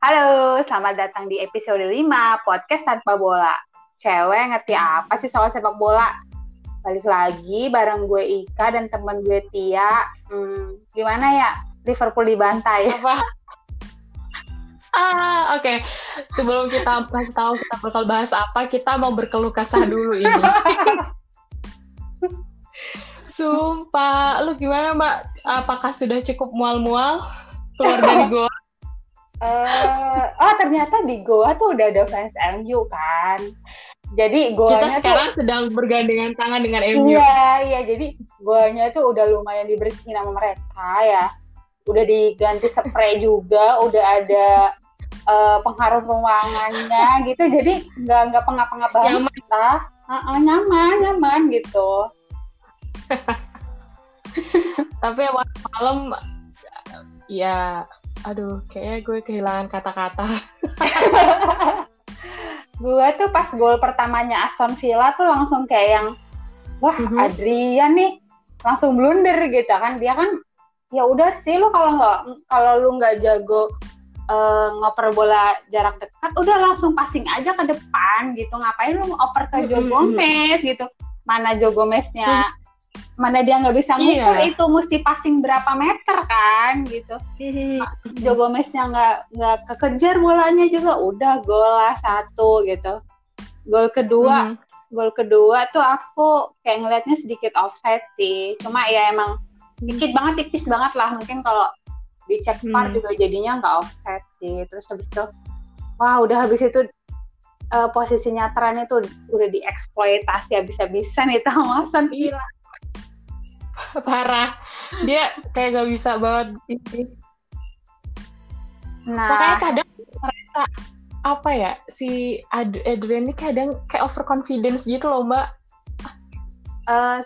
Halo, selamat datang di episode 5 Podcast Tanpa Bola. Cewek ngerti apa sih soal sepak bola? Balik lagi bareng gue Ika dan temen gue Tia. Hmm, gimana ya? Liverpool dibantai. Apa? Ah, oke. Okay. Sebelum kita kasih tahu kita bakal bahas apa, kita mau berkeluh kesah dulu ini. Sumpah, lu gimana Mbak? Apakah sudah cukup mual-mual keluar dari gua? Uh, oh ternyata di Goa tuh udah ada fans MU kan. Jadi goanya kita sekarang tuh, sedang bergandengan tangan dengan MU. Iya, iya. Jadi goanya tuh udah lumayan dibersihin sama mereka ya. Udah diganti spray juga, udah ada uh, pengharum ruangannya gitu. Jadi nggak nggak pengap-pengap banget nyaman. kita. Uh, uh, nyaman, nyaman gitu. Tapi malam ya aduh kayaknya gue kehilangan kata-kata. Gue tuh pas gol pertamanya Aston Villa tuh langsung kayak yang wah mm -hmm. Adrian nih langsung blunder gitu kan. Dia kan ya udah sih lo kalau nggak kalau lu nggak jago uh, ngoper bola jarak dekat udah langsung passing aja ke depan gitu. Ngapain lu oper ke Joe Gomez gitu? Mana Joe Gomeznya mana dia nggak bisa ngukur iya. itu mesti passing berapa meter kan gitu. Jo Gomeznya nggak nggak kekejar bolanya juga udah gol lah satu gitu. Gol kedua hmm. gol kedua tuh aku kayak ngelihatnya sedikit offside sih. Cuma ya emang dikit banget tipis banget lah. Mungkin kalau dicek VAR hmm. juga jadinya nggak offside sih. Terus habis itu wah udah habis itu uh, posisinya Tran itu udah dieksploitasi habis-habisan itu sama Aston Villa parah. Dia kayak gak bisa banget ini. Nah. Makanya kadang mereka apa ya si Ad Adrian ini kadang kayak overconfidence gitu loh mbak. Uh,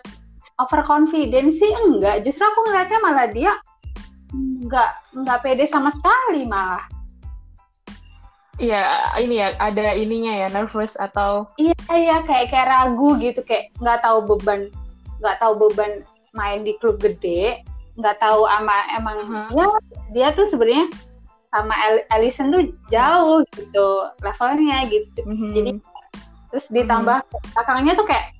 overconfidence sih enggak. Justru aku ngeliatnya malah dia enggak enggak pede sama sekali malah. Iya, ini ya ada ininya ya nervous atau iya iya kayak kayak ragu gitu kayak nggak tahu beban nggak tahu beban main di klub gede nggak tahu ama emang uh-huh. ya dia tuh sebenarnya sama Ellison tuh jauh gitu levelnya gitu uh-huh. jadi terus ditambah uh-huh. belakangnya tuh kayak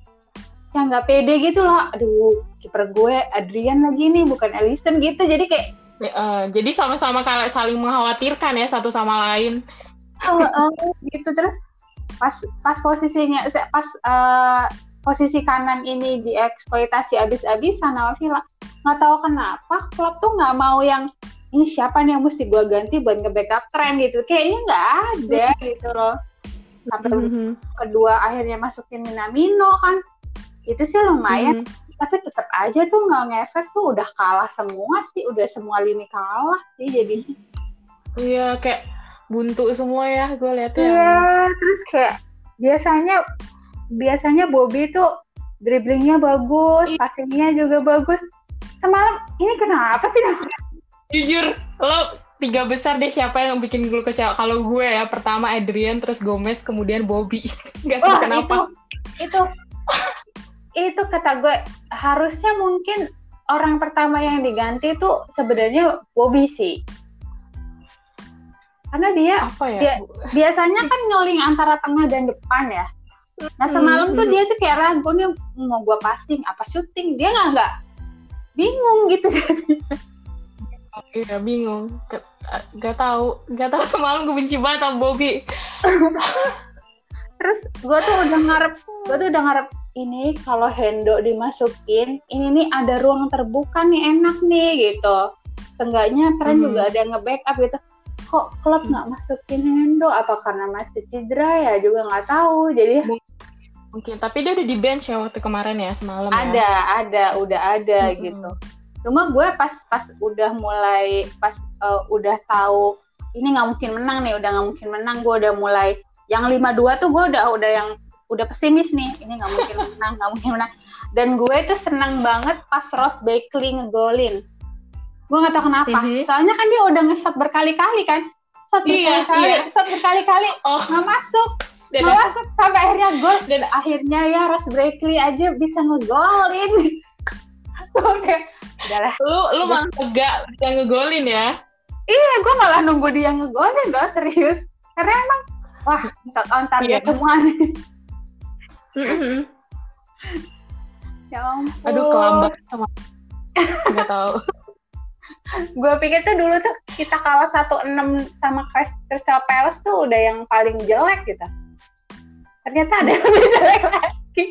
yang nggak pede gitu loh aduh kiper gue Adrian lagi nih bukan Ellison gitu jadi kayak ya, uh, jadi sama-sama kalau saling mengkhawatirkan ya satu sama lain oh, uh, gitu terus pas pas posisinya pas uh, posisi kanan ini dieksploitasi abis-abisan sama Villa nggak tahu kenapa klub tuh nggak mau yang ini siapa nih yang mesti gue ganti buat nge-backup tren? gitu. Kayaknya nggak ada gitu loh. Sampai mm-hmm. kedua akhirnya masukin Minamino kan. Itu sih lumayan mm-hmm. tapi tetap aja tuh nggak ngefek tuh. Udah kalah semua sih udah semua lini kalah sih jadi. Iya kayak buntu semua ya gue lihat iya terus kayak biasanya biasanya Bobby itu dribblingnya bagus, passingnya juga bagus. Semalam ini kenapa sih? Jujur, lo tiga besar deh siapa yang bikin gue kecewa. Kalau gue ya pertama Adrian, terus Gomez, kemudian Bobby. Gak tahu oh, kenapa. Itu, itu, itu kata gue harusnya mungkin orang pertama yang diganti itu sebenarnya Bobby sih. Karena dia, apa ya? dia biasanya kan nyoling antara tengah dan depan ya. Nah semalam hmm. tuh dia tuh kayak ragu nih mau gue passing apa syuting dia nggak nggak bingung gitu oh, Iya bingung, gak, gak tahu, gak tahu semalam gue benci banget sama Bobby. Terus gue tuh udah ngarep, gue tuh udah ngarep ini kalau Hendo dimasukin, ini nih ada ruang terbuka nih enak nih gitu. Seenggaknya tren hmm. juga ada nge-backup gitu kok klub hmm. nggak masukin Hendo? Apa karena masih cedera ya? Juga nggak tahu jadi mungkin tapi dia udah di bench ya waktu kemarin ya semalam ada ya. ada udah ada hmm. gitu. Cuma gue pas pas udah mulai pas uh, udah tahu ini nggak mungkin menang nih udah nggak mungkin menang gue udah mulai yang lima dua tuh gue udah udah yang udah pesimis nih. Ini nggak mungkin menang nggak mungkin menang. Dan gue tuh senang banget pas Ross Bakley ngegolin gue gak tau kenapa. Mm -hmm. soalnya kan dia udah nge-shot berkali-kali kan. Shot iya, berkali-kali iya. shot berkali-kali. Oh. nggak masuk. Dan nggak masuk. Sampai akhirnya gol. Dan akhirnya ya Ross Bradley aja bisa ngegolin. Oke. Udahlah lu lu mang tegak bisa ngegolin ya? Iya gue malah nunggu dia ngegolin loh serius. Karena emang wah shot on target Iya. semua. Nih Mm-mm. ya ampun. Aduh kelambat sama nggak tahu. gue pikir tuh dulu tuh kita kalah 1-6 sama Crystal Palace tuh udah yang paling jelek gitu ternyata ada yang lebih jelek lagi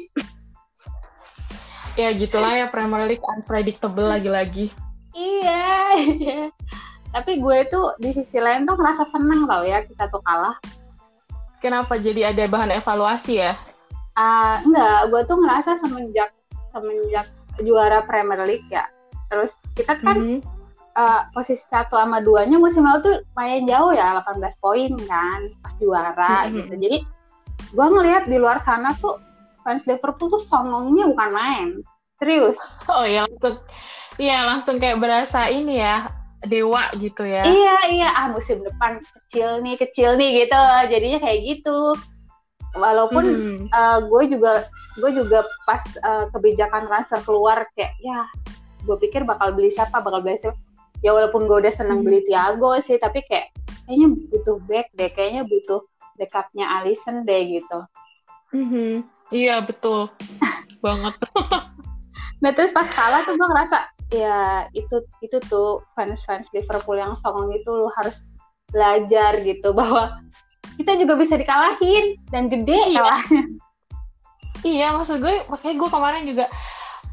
Ya gitulah ya Premier League unpredictable lagi-lagi. iya iya tapi gue tuh di sisi lain tuh ngerasa seneng tau ya kita tuh kalah Kenapa jadi ada bahan evaluasi ya? Ah, enggak, gue tuh ngerasa semenjak semenjak juara Premier League ya. Terus kita kan Mhm. Eh, posisi satu sama duanya musim lalu tuh lumayan jauh ya, 18 poin kan pas juara Mhm. gitu. Jadi gue ngelihat di luar sana tuh fans Liverpool tuh songongnya bukan main. Serius. Oh ya langsung, iya langsung kayak berasa ini ya dewa gitu ya. Iya, iya. Ah, musim depan kecil nih, kecil nih gitu. Jadinya kayak gitu. Walaupun Mhm. eh, gue juga gue juga pas eh, kebijakan transfer keluar kayak ya gue pikir bakal beli siapa bakal beli siapa ya walaupun gue udah seneng Hmm. beli Thiago sih tapi kayak kayaknya butuh back deh kayaknya butuh backupnya Alisson deh gitu Mhm. Iya betul banget. nah terus pas kalah tuh gue ngerasa ya itu itu tuh fans fans Liverpool yang songong itu lu harus belajar gitu bahwa kita juga bisa dikalahin dan gede Iya. kalah Iya, maksud gue, makanya gue kemarin juga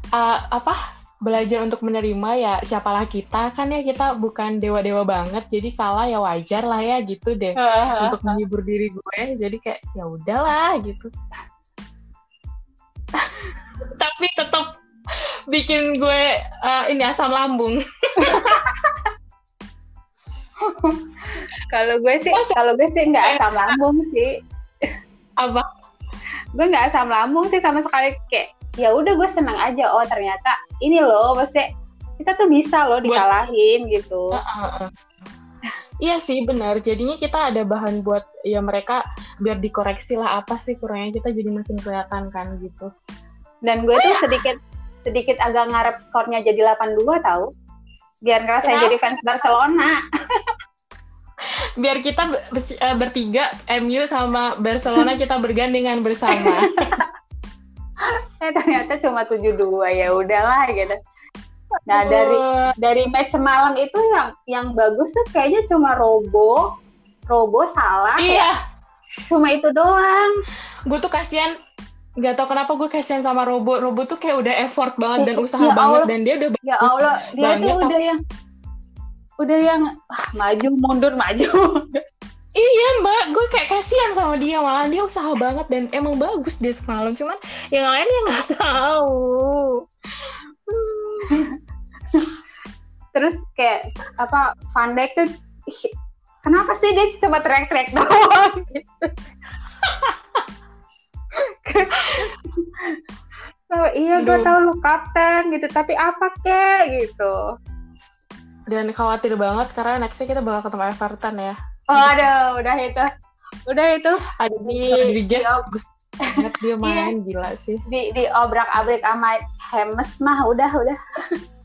uh, apa belajar untuk menerima ya siapalah kita kan ya kita bukan dewa-dewa banget jadi kalah ya wajar lah ya gitu deh untuk menghibur diri gue jadi kayak ya udahlah gitu. Tapi tetap bikin gue uh, ini asam lambung. Kalau gue sih kalau gue sih nggak asam lambung sih. Apa? Gue nggak asam lambung sih sama sekali kayak ya udah gue seneng aja oh ternyata ini loh pasti kita tuh bisa loh Buat- dikalahin gitu Uh, uh, uh. Iya sih benar. Jadinya kita ada bahan buat ya mereka biar dikoreksi lah apa sih kurangnya kita jadi makin kelihatan kan gitu. dan gue tuh sedikit sedikit agak ngarep skornya jadi 82 tahu biar ngerasain Kenapa? jadi fans Barcelona Biar kita eh, bertiga MU sama Barcelona kita bergandengan bersama. eh ternyata cuma 72 ya udahlah gitu nah dari dari match semalam itu yang yang bagus tuh kayaknya cuma Robo Robo salah iya, cuma itu doang gue tuh kasihan nggak tau kenapa gue kasihan sama Robo. Robo tuh kayak udah effort banget dan Ya usaha Allah. banget dan dia udah Ya bagus. Allah, dia banget, tuh udah yang udah yang ah, maju mundur maju. Iya mbak, gue kayak kasihan sama dia malah dia usaha banget dan emang bagus dia semalam cuman yang lain yang nggak tahu. Terus kayak apa Van Dijk tuh kenapa sih dia cuma teriak-teriak doang gitu. oh, iya gue tahu lu kapten gitu, tapi apa kek gitu. Dan khawatir banget karena nextnya kita bakal ketemu Everton ya. Oh, aduh, udah itu. Udah itu Ada Di- di di- banget dia main gila sih. di di obrak-abrik sama Hemes mah udah udah.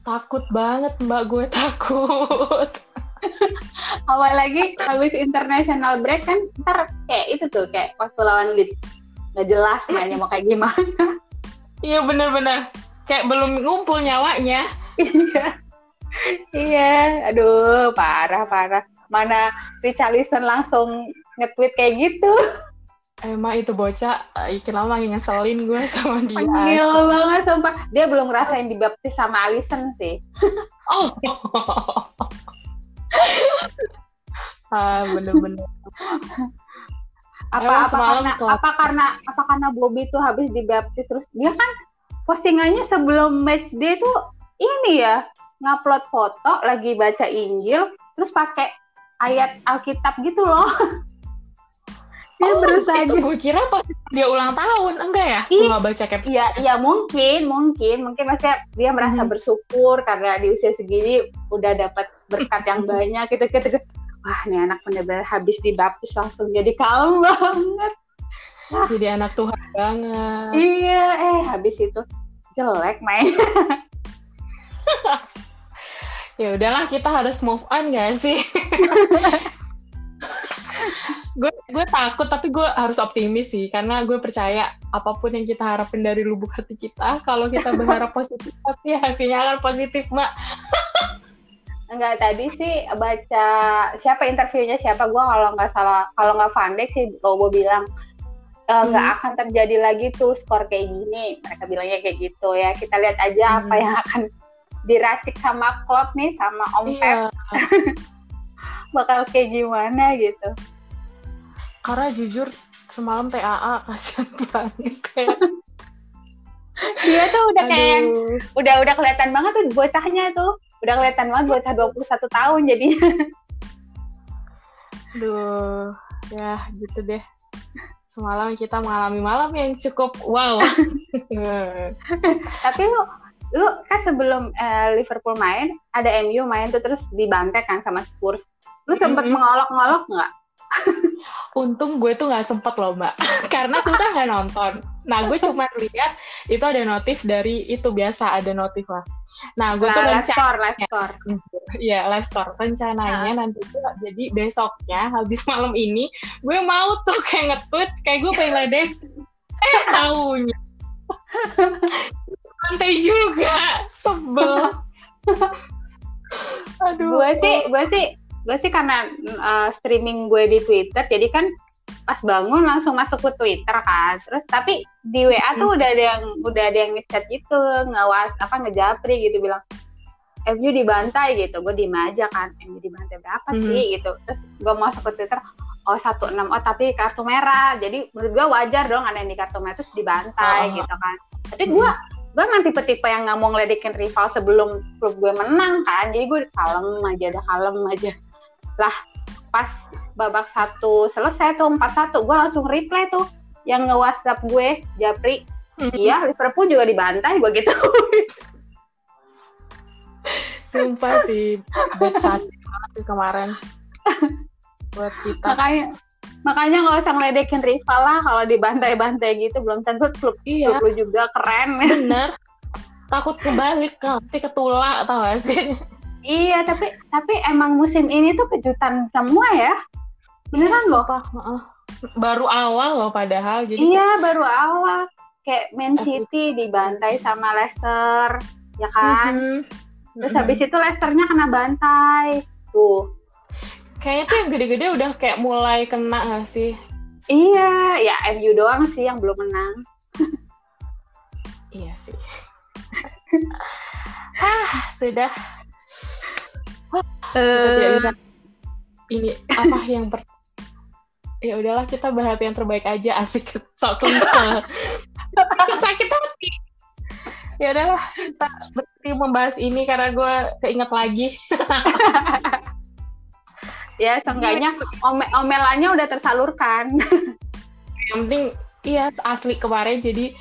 Takut banget mbak gue takut. awal lagi habis international break kan ntar kayak itu tuh kayak waktu lawan Leeds nggak jelas mainnya mau kayak gimana Iya bener-bener kayak belum ngumpul nyawanya. iya iya aduh parah parah mana Richarlison langsung nge-tweet kayak gitu Emang itu bocah eh, ikin lama lagi ngeselin gue sama dia. Panggil banget sumpah dia belum ngerasain dibaptis sama Alisson sih Oh. ah bener-bener. apa Emang apa karena apa karena apa karena Bobby tuh habis dibaptis terus dia kan postingannya sebelum match day tuh ini ya ngupload foto lagi baca Injil terus pakai ayat Alkitab gitu loh dia Oh, berusaha itu gue kira pas dia ulang tahun enggak ya? Gue nggak baca caption. Iya, iya mungkin, mungkin, mungkin maksudnya dia merasa Mhm. bersyukur karena di usia segini udah dapat berkat yang banyak gitu gitu. Wah, nih anak bener-bener habis dibaptis langsung jadi kalem banget. Jadi anak Tuhan banget. Iya, eh habis itu jelek main. Ya udahlah kita harus move on gak sih? gue gue takut tapi gue harus optimis sih karena gue percaya apa pun yang kita harapin dari lubuk hati kita kalau kita berharap positif pasti hasilnya akan positif mbak Enggak tadi sih baca siapa interviewnya siapa gue kalau nggak salah kalau nggak Vandek sih Robo bilang e, nggak hmm. akan terjadi lagi tuh skor kayak gini mereka bilangnya kayak gitu ya kita lihat aja hmm. apa yang akan diracik sama Klopp nih sama Om iya. Pep. Bakal kayak gimana gitu. Karena jujur semalam TAA kasihan banget kayak. Dia tuh udah kayak udah udah kelihatan banget tuh bocahnya tuh. Udah kelihatan banget bocah 21 tahun jadinya. Duh, ya gitu deh. Semalam kita mengalami malam yang cukup wow. Tapi lu lu kan sebelum uh, Liverpool main ada MU main tuh terus dibantai kan sama Spurs. Lu sempet mm -hmm. mengolok-ngolok nggak? Untung gue tuh nggak sempet loh mbak. Karena kita nggak nonton. Nah gue cuma lihat itu ada notif dari itu biasa ada notif lah. Nah gue nah, tuh live store live store iya live store rencananya nah. nanti tuh jadi besoknya habis malam ini gue mau tuh kayak nge-tweet kayak gue pengen ledek. Eh taunya lantai juga. Sebel. Aduh. Gue sih gue sih gue sih karena uh, streaming gue di Twitter jadi kan pas bangun langsung masuk ke Twitter kan. Terus tapi di WA tuh udah ada yang udah ada yang ngechat gitu ngawas apa ngejapri gitu bilang MU dibantai gitu. Gue diem aja kan MU dibantai berapa hmm. sih gitu. Terus gue masuk ke Twitter oh satu enam oh tapi kartu merah. Jadi menurut gue wajar dong ada yang di kartu merah terus dibantai oh. gitu kan. Tapi gue hmm gue emang tipe-tipe yang nggak mau ngeledekin rival sebelum klub gue menang kan. Jadi gue kalem aja dah kalem aja. Lah pas babak satu selesai tuh empat satu gue langsung reply tuh yang nge WhatsApp gue Japri. Hmm. iya Liverpool juga dibantai gue gitu. Sumpah sih back satu kemarin. Buat kita. Makanya makanya nggak usah ngeledekin rival lah kalau dibantai-bantai gitu belum tentu klub iya. klub lu juga keren. Bener. Takut kebalik sih ketulak atau gak sih? Iya tapi tapi emang musim ini tuh kejutan semua ya. Beneran iya, loh baru awal loh padahal jadi iya kayak... baru awal. Kayak Man City dibantai sama Leicester ya kan? Mm -hmm. terus mm -hmm. habis itu Leicesternya kena bantai. Tuh Kayaknya tuh yang gede-gede udah kayak mulai kena gak sih? Iya, ya MU doang sih yang belum menang. iya sih. ah, sudah. uh, bisa. Ini apa yang per ya udahlah kita bahas yang terbaik aja asik sok klise sakit hati ya udahlah kita berhenti membahas ini karena gue keinget lagi ya seenggaknya ome omelannya udah tersalurkan. Yang penting iya asli kemarin. Jadi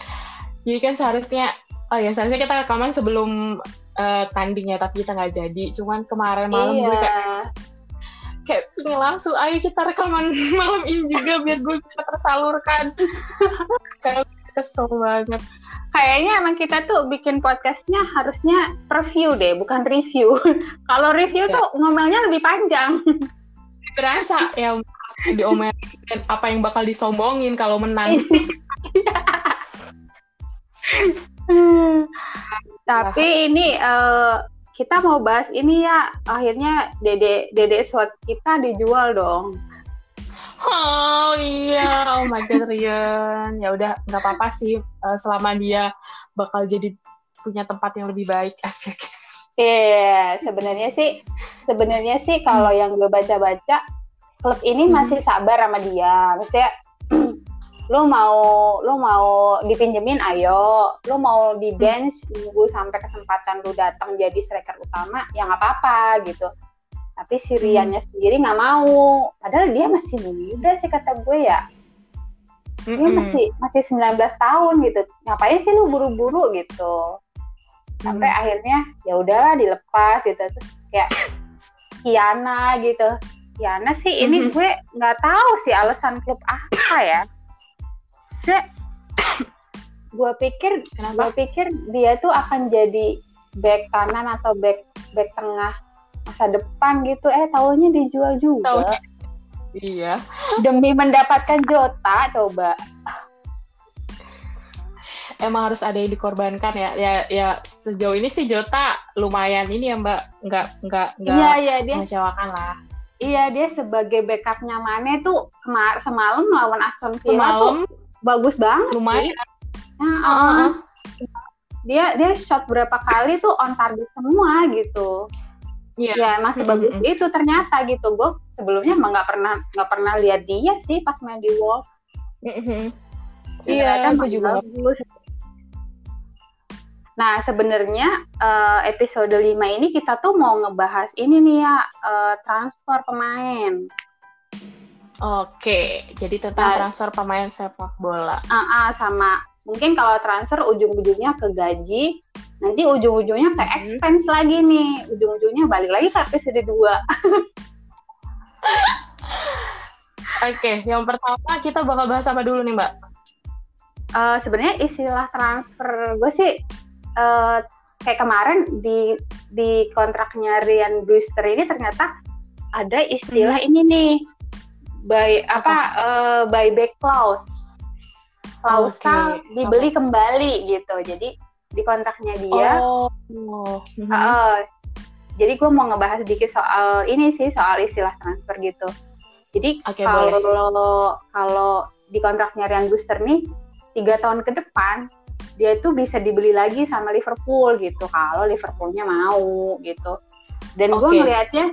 jadi kan seharusnya oh ya seharusnya kita rekaman sebelum uh, tanding ya tapi kita nggak jadi. Cuman kemarin malam iya. gue kayak kayak pingin langsung ayo kita rekaman malam ini juga biar gue bisa tersalurkan. Kayak kesel banget. Kayaknya emang kita tuh bikin podcastnya harusnya review deh bukan review. Kalau review ya. tuh ngomelnya lebih panjang berasa ya diomelin apa yang bakal disombongin kalau menang. Tapi ini uh, kita mau bahas ini ya akhirnya dede dede SWAT kita dijual dong. Oh iya, oh my god Rian. Ya udah nggak apa-apa sih uh, selama dia bakal jadi punya tempat yang lebih baik asik. Iya, yeah, sebenarnya sih sebenarnya sih kalau yang gue baca-baca klub ini hmm. masih sabar sama dia. Maksudnya lu mau lu mau dipinjemin ayo, lu mau di hmm. bench nunggu sampai kesempatan lu datang jadi striker utama ya nggak apa-apa gitu. Tapi si Riannya hmm. sendiri nggak mau. Padahal dia masih muda sih kata gue ya. Dia masih masih 19 tahun gitu. Ngapain sih lu buru-buru gitu? Sampai hmm. akhirnya ya udahlah dilepas gitu terus kayak Kiana gitu Kiana sih hmm. ini gue nggak tahu sih alasan klub apa ya gue pikir gue pikir dia tuh akan jadi back kanan atau back back tengah masa depan gitu eh tahunya dijual juga Taunya. Iya. demi mendapatkan Jota coba Emang harus ada yang dikorbankan ya. Ya ya sejauh ini sih Jota lumayan ini ya Mbak. Nggak nggak nggak iya iya dia mengecewakan lah. iya dia sebagai backupnya Mane tuh kemar semalam lawan Aston Villa Semalam tuh bagus banget lumayan. Nah, Uh, uh, uh. dia dia shot berapa kali tuh on target semua gitu Iya. ya masih Mm, bagus mm, mm. itu ternyata gitu gue sebelumnya emang nggak pernah nggak pernah lihat dia sih pas main di Wolves Mhm. Ternyata Iya, aku juga. bagus nah sebenarnya eh, episode 5 ini kita tuh mau ngebahas ini nih ya eh, transfer pemain Oke, jadi tentang Nah. transfer pemain sepak bola. Ah, ah, sama mungkin kalau transfer ujung-ujungnya ke gaji nanti ujung-ujungnya ke Mhm. expense lagi nih ujung-ujungnya balik lagi ke episode 2 Oke, yang pertama kita bakal bahas apa dulu nih Mbak? Eh, sebenarnya istilah transfer gue sih eh, kayak kemarin di di kontraknya Ryan Brewster ini ternyata ada istilah ini nih. Buy apa eh, buyback clause. Klausa Oke. dibeli kembali gitu. Jadi di kontraknya dia Oh. Mhm. eh, jadi gue mau ngebahas sedikit soal ini sih soal istilah transfer gitu. Jadi kalau kalau di kontraknya Ryan Brewster nih tiga tahun ke depan dia itu bisa dibeli lagi sama Liverpool gitu kalau Liverpoolnya mau gitu dan gue Oke. ngelihatnya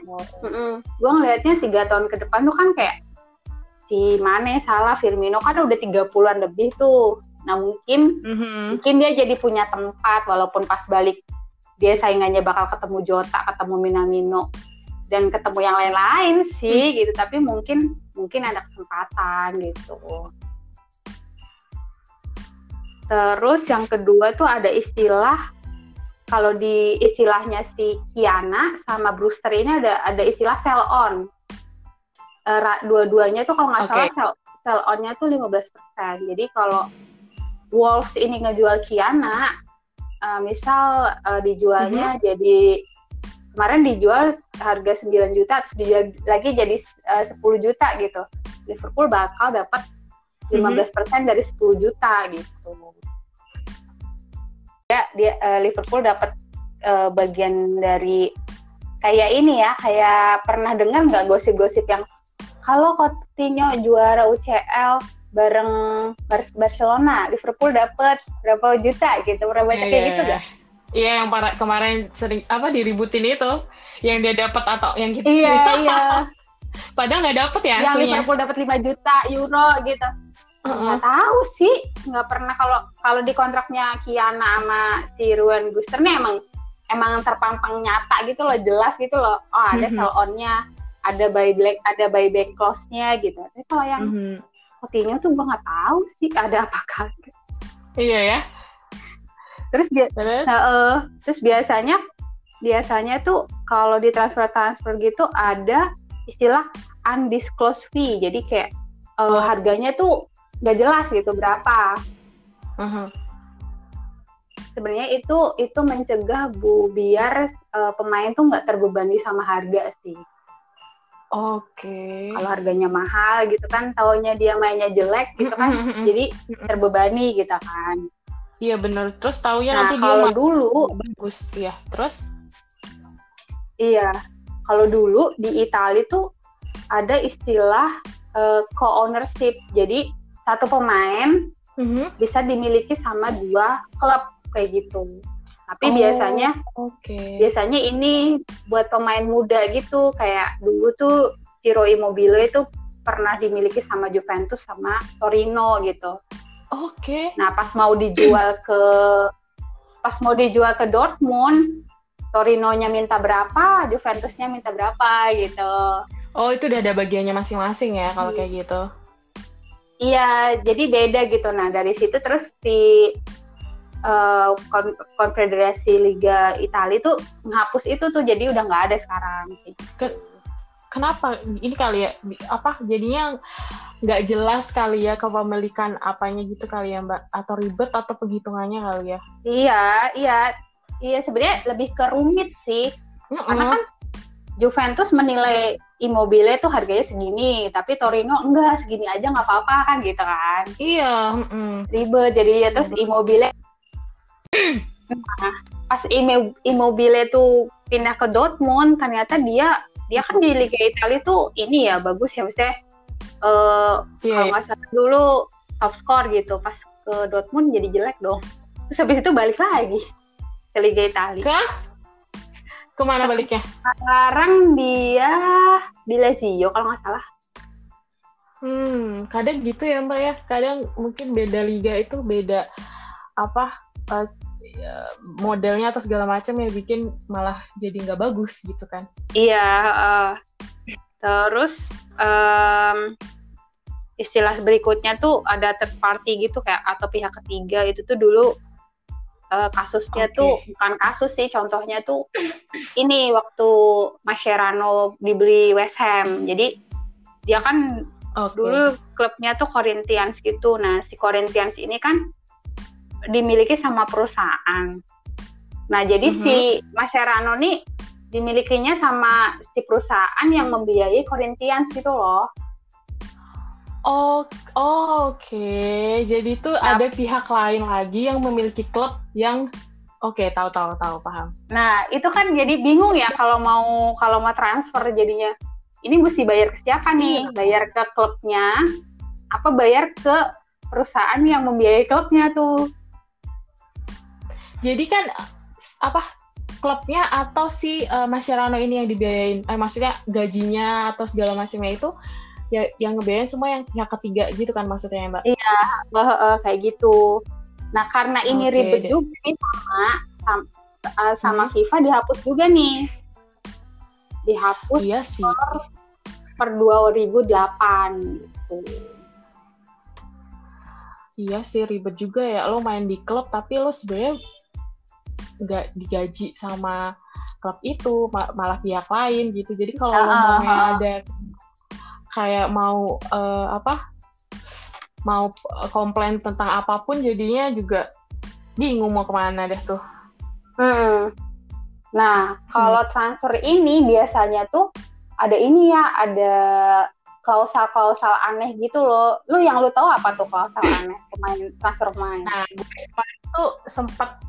gue ngelihatnya tiga tahun ke depan tuh kan kayak si Mane, Salah, Firmino kan udah 30-an lebih tuh nah mungkin Mhm. mungkin dia jadi punya tempat walaupun pas balik dia saingannya bakal ketemu Jota, ketemu Minamino dan ketemu yang lain-lain sih gitu tapi mungkin mungkin ada kesempatan gitu. Terus yang kedua tuh ada istilah kalau di istilahnya si Kiana sama Brewster ini ada ada istilah sell on. Ra- dua-duanya tuh kalau nggak Oke. salah sell, sell on-nya tuh 15%. Jadi kalau Wolves ini ngejual Kiana, eh, misal eh, dijualnya jadi kemarin dijual harga 9 juta terus dijual lagi jadi eh, 10 juta gitu. Liverpool bakal dapat 15% dari 10 juta gitu. Ya, dia eh, Liverpool dapat eh, bagian dari kayak ini ya, kayak pernah dengar nggak gosip-gosip yang kalau Coutinho juara UCL bareng Bar- Barcelona, Liverpool dapat berapa juta gitu, berapa banyak Iya, kayak iya, gitu gak? Iya, yang para- kemarin sering apa diributin itu, yang dia dapat atau yang kita Iya, iya. padahal nggak dapat ya yang aslinya. Liverpool dapat 5 juta euro gitu. Nggak tahu sih nggak pernah kalau kalau di kontraknya Kiana sama si Ruan Booster nih emang emang terpampang nyata gitu loh jelas gitu loh oh ada Mhm. sell on-nya ada buyback ada buyback clause-nya gitu tapi kalau yang Mhm. Coutinho tuh gue nggak tahu sih ada apa kagak Iya ya. terus dia Terus? Heeh. terus biasanya biasanya tuh kalau di transfer transfer gitu ada istilah undisclosed fee jadi kayak eh, Oh. harganya tuh nggak jelas gitu berapa Mhm. sebenarnya itu itu mencegah bu biar eh, pemain tuh nggak terbebani sama harga sih Oke. kalau harganya mahal gitu kan taunya dia mainnya jelek gitu kan jadi terbebani gitu kan Iya bener. Terus taunya nah nanti dia kalau malah dulu bagus. Iya. Terus? iya kalau dulu di Italia tuh ada istilah eh, co-ownership jadi satu pemain Mhm. bisa dimiliki sama dua klub kayak gitu tapi Oh. biasanya Oke. biasanya ini buat pemain muda gitu kayak dulu tuh Ciro Immobile itu pernah dimiliki sama Juventus sama Torino gitu. Oke. Nah pas mau dijual ke pas mau dijual ke Dortmund, Torinonya minta berapa, Juventusnya minta berapa gitu. Oh itu udah ada bagiannya masing-masing ya kalau Hmm. kayak gitu. Iya jadi beda gitu. Nah dari situ terus di eh, Kon- Konfederasi Liga Italia tuh menghapus itu tuh jadi udah nggak ada sekarang. Kenapa? Ini kali ya apa jadinya nggak jelas kali ya kepemilikan apanya gitu kali ya Mbak atau ribet atau penghitungannya kali ya? Iya, iya, iya sebenarnya lebih ke rumit sih, karena Mm-mm. kan Juventus menilai Immobile tuh harganya segini, tapi Torino enggak segini aja nggak apa-apa kan gitu kan? Iya. Mm. Ribet jadi ya terus Immobile nah, pas Immobile tuh pindah ke Dortmund ternyata dia dia kan di Liga Italia tuh ini ya bagus ya maksudnya uh, yeah. kalau nggak salah dulu top score gitu pas ke Dortmund jadi jelek dong terus habis itu balik lagi ke Liga Italia ke mana baliknya? Sekarang dia di Lazio kalau nggak salah. Hmm kadang gitu ya mbak ya. Kadang mungkin beda liga itu beda apa uh, modelnya atau segala macam ya bikin malah jadi nggak bagus gitu kan. Iya uh, terus um, istilah berikutnya tuh ada third party gitu kayak atau pihak ketiga. Itu tuh dulu uh, kasusnya okay. tuh bukan kasus sih contohnya tuh ini waktu Mascherano dibeli West Ham jadi dia kan okay. dulu klubnya tuh Corinthians gitu nah si Corinthians ini kan dimiliki sama perusahaan. Nah, jadi mm -hmm. si Mascherano nih dimilikinya sama si perusahaan yang membiayai Corinthians gitu loh. Oh, oh oke. Okay. Jadi itu nah, ada pihak lain lagi yang memiliki klub yang oke, okay, tahu tahu tahu paham. Nah, itu kan jadi bingung ya kalau mau kalau mau transfer jadinya. Ini mesti bayar ke siapa nih? Iya. Bayar ke klubnya apa bayar ke perusahaan yang membiayai klubnya tuh? Jadi kan apa klubnya atau si uh, Mascherano ini yang dibiayain, eh, maksudnya gajinya atau segala macamnya itu ya yang ngebiayain semua yang yang ketiga gitu kan maksudnya ya mbak? Iya, uh, uh, kayak gitu. Nah karena ini okay, ribet deh. juga nih sama sama, uh, sama hmm. FIFA dihapus juga nih, dihapus iya sih. per, per 2008 gitu. Iya sih ribet juga ya lo main di klub tapi lo sebenarnya nggak digaji sama klub itu malah pihak lain gitu jadi kalau uh, uh, ada kayak mau uh, apa mau komplain tentang apa pun jadinya juga bingung mau ke mana deh tuh hmm. nah kalau hmm. transfer ini biasanya tuh ada ini ya ada klausal-klausal aneh gitu loh. Lu yang lu tahu apa tuh klausal aneh pemain transfer pemain? Nah, gue itu sempat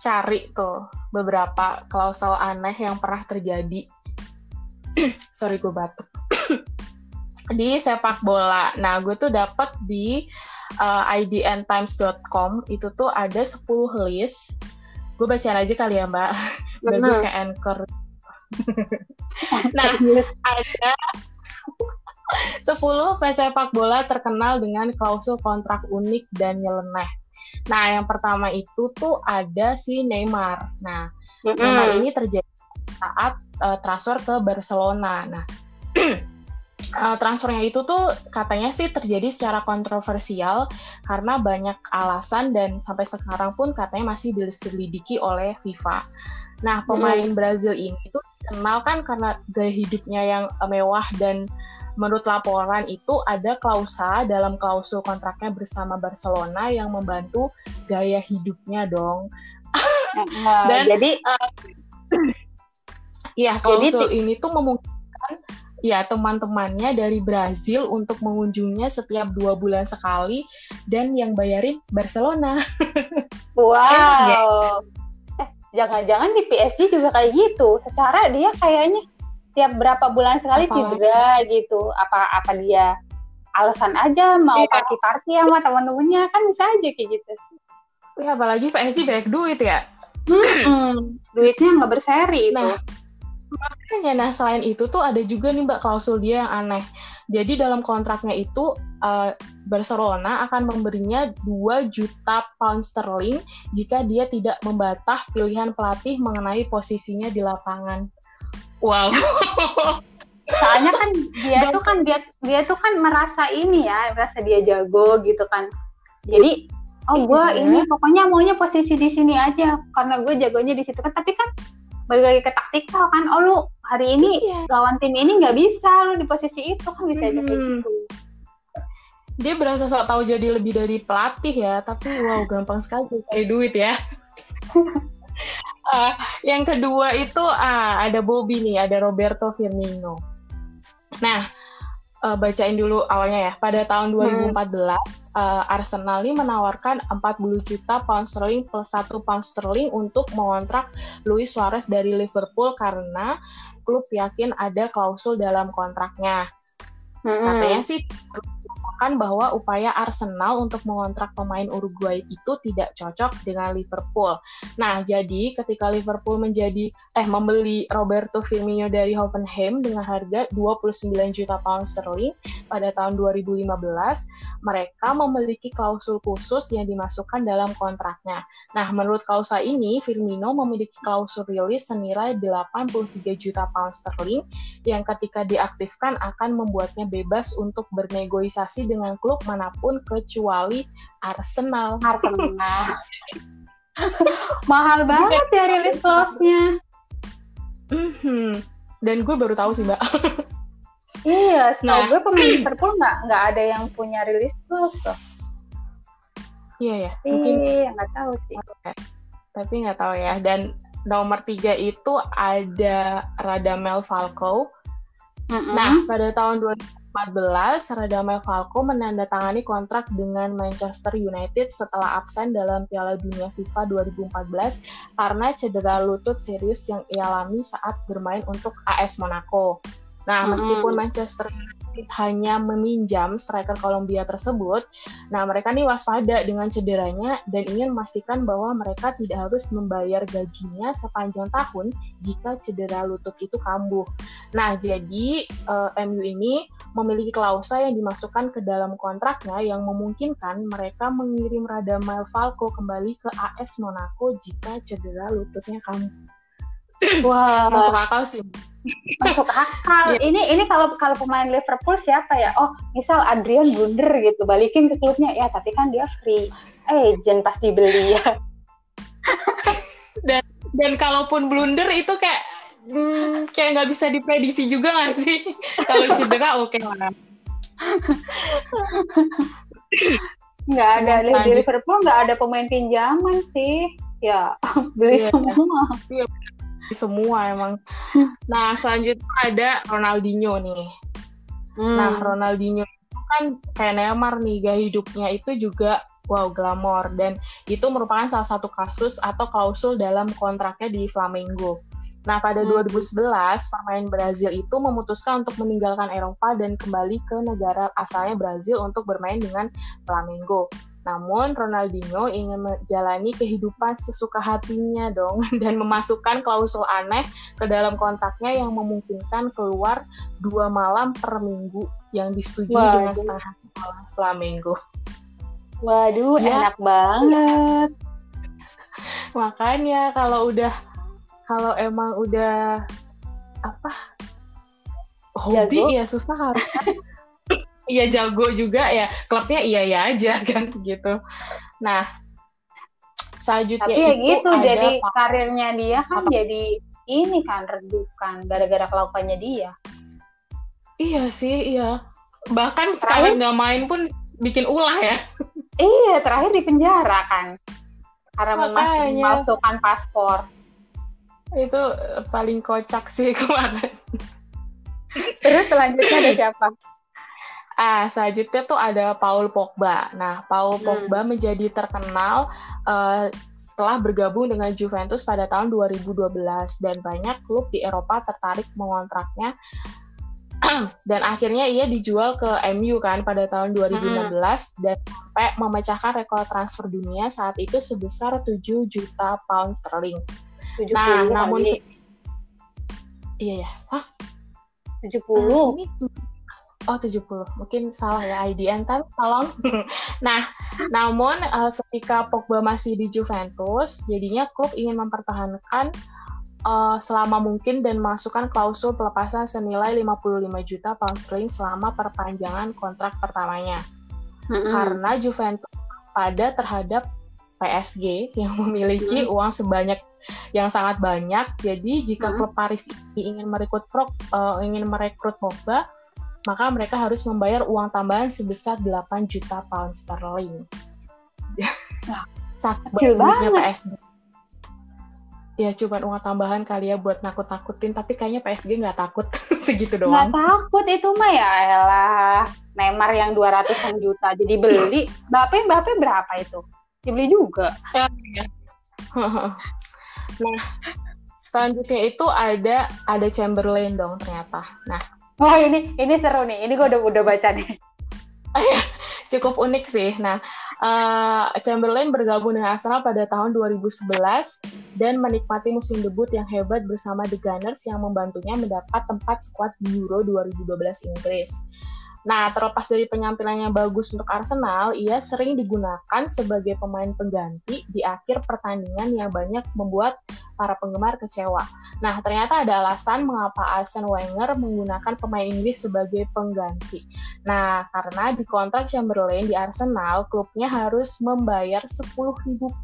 cari tuh beberapa klausel aneh yang pernah terjadi. Sorry gue batuk. di sepak bola. Nah, gue tuh dapat di uh, eh, idntimes.com itu tuh ada 10 list. Gue bacain aja kali ya, Mbak. Biar gue kayak anchor. nah, ada 10 sepak bola terkenal dengan klausul kontrak unik dan nyeleneh. Nah, yang pertama itu tuh ada si Neymar. Nah, mm -hmm. Neymar ini terjadi saat uh, transfer ke Barcelona. Nah, uh, transfernya itu tuh katanya sih terjadi secara kontroversial karena banyak alasan dan sampai sekarang pun katanya masih diselidiki oleh FIFA. Nah, pemain mm. Brazil ini tuh dikenal kan karena gaya hidupnya yang mewah dan menurut laporan itu ada klausa dalam klausul kontraknya bersama Barcelona yang membantu gaya hidupnya dong. Nah, Dan jadi uh, ya klausul jadi, ini tuh memungkinkan ya teman-temannya dari Brazil untuk mengunjunginya setiap dua bulan sekali dan yang bayarin Barcelona. Wow. eh, jangan-jangan di PSG juga kayak gitu. Secara dia kayaknya tiap berapa bulan sekali apa? cedera gitu apa apa dia alasan aja mau iya. party party sama teman-temannya kan bisa aja kayak gitu ya apalagi PSG banyak duit ya hmm, duitnya nggak berseri itu nah, makanya nah selain itu tuh ada juga nih mbak klausul dia yang aneh jadi dalam kontraknya itu uh, Barcelona akan memberinya 2 juta pound sterling jika dia tidak membatah pilihan pelatih mengenai posisinya di lapangan Wow. Soalnya kan dia tuh kan dia dia tuh kan merasa ini ya, merasa dia jago gitu kan. Jadi oh gue iya. ini pokoknya maunya posisi di sini aja karena gue jagonya di situ kan. Tapi kan balik lagi ke taktikal kan. Oh lu hari ini iya. lawan tim ini nggak bisa lu di posisi itu kan bisa aja kayak hmm. gitu. Dia berasa sok tahu jadi lebih dari pelatih ya, tapi wow gampang sekali cari duit ya. uh, yang kedua itu uh, ada Bobby nih, ada Roberto Firmino. Nah, uh, bacain dulu awalnya ya. Pada tahun 2014, hmm. Uh, Arsenal ini menawarkan 40 juta pound sterling plus 1 pound sterling untuk mengontrak Luis Suarez dari Liverpool karena klub yakin ada klausul dalam kontraknya. Hmm. Katanya sih mengatakan bahwa upaya Arsenal untuk mengontrak pemain Uruguay itu tidak cocok dengan Liverpool. Nah, jadi ketika Liverpool menjadi eh membeli Roberto Firmino dari Hoffenheim dengan harga 29 juta pound sterling pada tahun 2015, mereka memiliki klausul khusus yang dimasukkan dalam kontraknya. Nah, menurut klausa ini, Firmino memiliki klausul rilis senilai 83 juta pound sterling yang ketika diaktifkan akan membuatnya bebas untuk bernegosiasi dengan klub mana pun kecuali Arsenal. Arsenal. Mahal banget ya rilis clause-nya. Mm-hmm. Dan gue baru tahu sih, Mbak. iya, setahu nah. gue pemain Liverpool nggak nggak ada yang punya rilis clause tuh. Iya ya. Mungkin iya, nggak tahu sih. Tapi nggak tahu ya. Dan nomor tiga itu ada Radamel Falco. Mm-hmm. Nah, pada tahun 2000 2014, Radamel Falco menandatangani kontrak dengan Manchester United setelah absen dalam Piala Dunia FIFA 2014 karena cedera lutut serius yang ia alami saat bermain untuk AS Monaco. Nah, meskipun Manchester United hanya meminjam striker Kolombia tersebut, nah mereka nih waspada dengan cederanya dan ingin memastikan bahwa mereka tidak harus membayar gajinya sepanjang tahun jika cedera lutut itu kambuh. Nah, jadi uh, eh, MU ini memiliki klausa yang dimasukkan ke dalam kontraknya yang memungkinkan mereka mengirim Radamel Falco kembali ke AS Monaco jika cedera lututnya kambuh. Wah, masuk akal sih masuk akal. Ini ini kalau kalau pemain Liverpool siapa ya? Oh, misal Adrian blunder gitu, balikin ke klubnya ya, tapi kan dia free agent pasti beli ya. dan dan kalaupun blunder itu kayak hmm, kayak nggak bisa diprediksi juga nggak sih? kalau cedera oke okay lah. Nggak ada di Liverpool nggak ada pemain pinjaman sih. Ya beli yeah. semua. Iya semua emang. Nah, selanjutnya ada Ronaldinho nih. Hmm. Nah, Ronaldinho itu kan kayak Neymar nih, gaya hidupnya itu juga wow glamor dan itu merupakan salah satu kasus atau klausul dalam kontraknya di Flamengo. Nah, pada hmm. 2011, pemain Brazil itu memutuskan untuk meninggalkan Eropa dan kembali ke negara asalnya Brazil untuk bermain dengan Flamengo. Namun Ronaldinho ingin menjalani kehidupan sesuka hatinya dong dan memasukkan klausul aneh ke dalam kontraknya yang memungkinkan keluar dua malam per minggu yang disetujui Waduh. dengan setengah Flamengo. Waduh, ya. enak banget. Makanya kalau udah kalau emang udah apa hobi? Jago. ya susah harus iya jago juga ya. Klubnya iya ya aja kan gitu. Nah selanjutnya tapi ya gitu jadi apa? karirnya dia kan apa? jadi ini kan redukan gara-gara kelakuannya dia. Iya sih iya. Bahkan terakhir, sekali nggak main pun bikin ulah ya. Iya terakhir di penjara kan. Karena memasukkan paspor itu paling kocak sih kemarin terus selanjutnya ada siapa Ah, selanjutnya tuh ada Paul Pogba. Nah, Paul hmm. Pogba menjadi terkenal uh, setelah bergabung dengan Juventus pada tahun 2012 dan banyak klub di Eropa tertarik mengontraknya dan akhirnya ia dijual ke MU kan pada tahun 2016 hmm. dan sampai memecahkan rekor transfer dunia saat itu sebesar 7 juta pound sterling. Nah, namun Iya ya. Hah? 70. Uh, ini Oh 70, mungkin salah ya IDN, tapi tolong. nah, namun uh, ketika Pogba masih di Juventus, jadinya klub ingin mempertahankan uh, selama mungkin dan masukkan klausul pelepasan senilai 55 juta pound sterling selama perpanjangan kontrak pertamanya. Mm-hmm. Karena Juventus pada terhadap PSG yang memiliki uang sebanyak yang sangat banyak, jadi jika mm-hmm. klub Paris ini ingin merekrut uh, ingin merekrut Pogba, maka mereka harus membayar uang tambahan sebesar 8 juta pound sterling. Wah, kecil banget. PSD. ya cuma uang tambahan kali ya buat nakut-nakutin tapi kayaknya PSG nggak takut segitu doang nggak takut itu mah ya elah Neymar yang 200 juta jadi beli Mbappe Mbappe berapa itu dibeli juga ya, ya. Nah selanjutnya itu ada ada Chamberlain dong ternyata. Nah. Oh ini ini seru nih. Ini gue udah udah baca nih. Cukup unik sih. Nah uh, Chamberlain bergabung dengan Arsenal pada tahun 2011 dan menikmati musim debut yang hebat bersama The Gunners yang membantunya mendapat tempat skuad di Euro 2012 Inggris. Nah, terlepas dari penampilannya bagus untuk Arsenal, ia sering digunakan sebagai pemain pengganti di akhir pertandingan yang banyak membuat para penggemar kecewa. Nah, ternyata ada alasan mengapa Arsene Wenger menggunakan pemain Inggris sebagai pengganti. Nah, karena di kontrak Chamberlain di Arsenal, klubnya harus membayar 10.000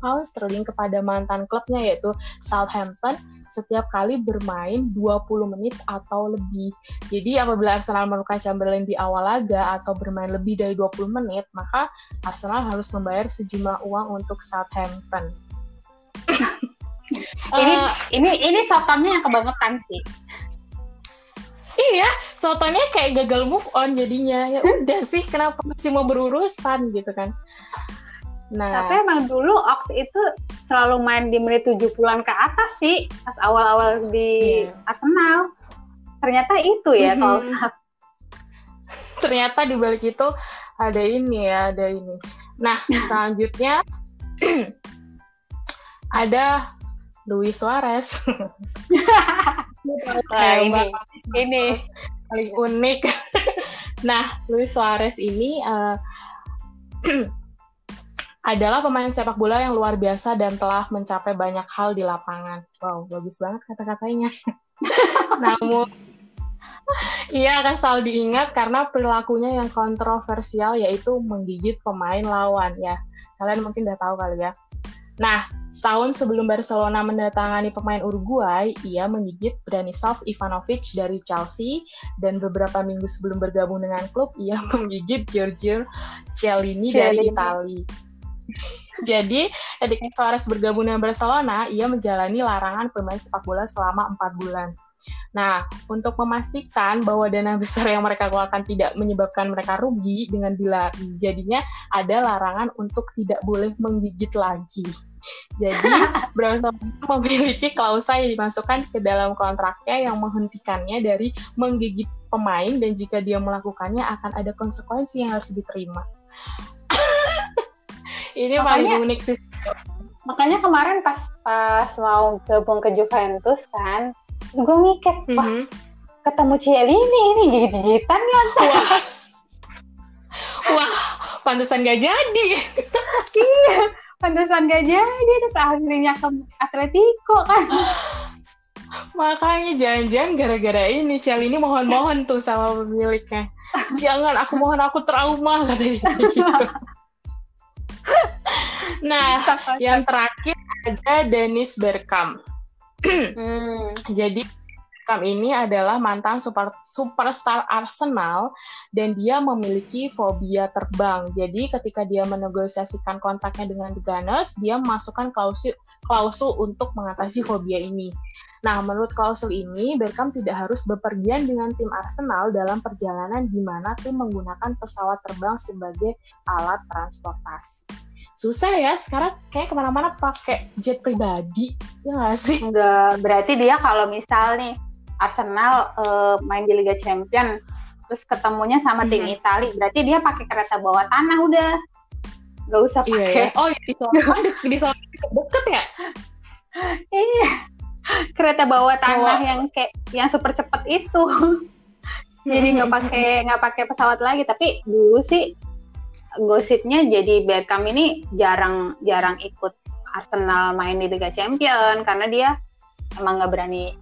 pound sterling kepada mantan klubnya yaitu Southampton setiap kali bermain 20 menit atau lebih. Jadi apabila Arsenal menemukan Chamberlain di awal laga atau bermain lebih dari 20 menit, maka Arsenal harus membayar sejumlah uang untuk Southampton. ini uh, ini ini Southamptonnya yang kebangetan sih. Iya, Southamptonnya kayak gagal move on jadinya. Ya udah sih, kenapa masih mau berurusan gitu kan? Nah, tapi emang dulu Ox itu selalu main di menit 70-an ke atas sih pas awal-awal di yeah. Arsenal. Ternyata itu ya mm -hmm. kalau Ternyata di balik itu ada ini ya, ada ini. Nah, selanjutnya ada Luis Suarez. nah, ini ini paling unik. nah, Luis Suarez ini uh, adalah pemain sepak bola yang luar biasa dan telah mencapai banyak hal di lapangan. Wow, bagus banget kata-katanya. Namun, ia akan selalu diingat karena perilakunya yang kontroversial yaitu menggigit pemain lawan ya. Kalian mungkin udah tahu kali ya. Nah, setahun sebelum Barcelona mendatangani pemain Uruguay, ia menggigit Branislav Ivanovic dari Chelsea dan beberapa minggu sebelum bergabung dengan klub, ia menggigit Giorgio Chiellini dari Italia. Jadi, ketika Suarez bergabung dengan Barcelona, ia menjalani larangan bermain sepak bola selama empat bulan. Nah, untuk memastikan bahwa dana besar yang mereka keluarkan tidak menyebabkan mereka rugi dengan bila jadinya ada larangan untuk tidak boleh menggigit lagi. Jadi, Barcelona memiliki klausa yang dimasukkan ke dalam kontraknya yang menghentikannya dari menggigit pemain dan jika dia melakukannya akan ada konsekuensi yang harus diterima ini makanya, paling unik sih. makanya kemarin pas pas mau gabung ke Juventus kan gue mikir wah mm -hmm. ketemu Cielini ini gigit-gigitan ya wah wah pantesan gak jadi. Iya pantesan gak jadi terus akhirnya ke Atletico kan. Makanya jangan-jangan gara-gara ini Cielini mohon-mohon tuh sama pemiliknya. Jangan aku mohon aku trauma katanya gitu nah, yang terakhir ada Dennis Bergkamp. hmm. Jadi Bergkamp ini adalah mantan super, superstar Arsenal dan dia memiliki fobia terbang. Jadi ketika dia menegosiasikan kontraknya dengan The Gunners, dia memasukkan klausul klausul untuk mengatasi fobia ini. Nah, menurut klausul ini, Bergkamp tidak harus bepergian dengan tim Arsenal dalam perjalanan di mana tim menggunakan pesawat terbang sebagai alat transportasi. Susah ya sekarang kayak ke mana-mana pakai jet pribadi ya nggak sih? Enggak berarti dia kalau misal nih Arsenal uh, main di Liga Champions terus ketemunya sama hmm. tim Italia berarti dia pakai kereta bawah tanah udah. Nggak usah pakai iya, iya. oh iya, di sana di sana deket ya kereta bawah tanah oh. yang kayak yang super cepet itu jadi nggak pakai nggak pakai pesawat lagi tapi dulu sih gosipnya jadi Beckham ini jarang jarang ikut Arsenal main di Liga Champion karena dia emang nggak berani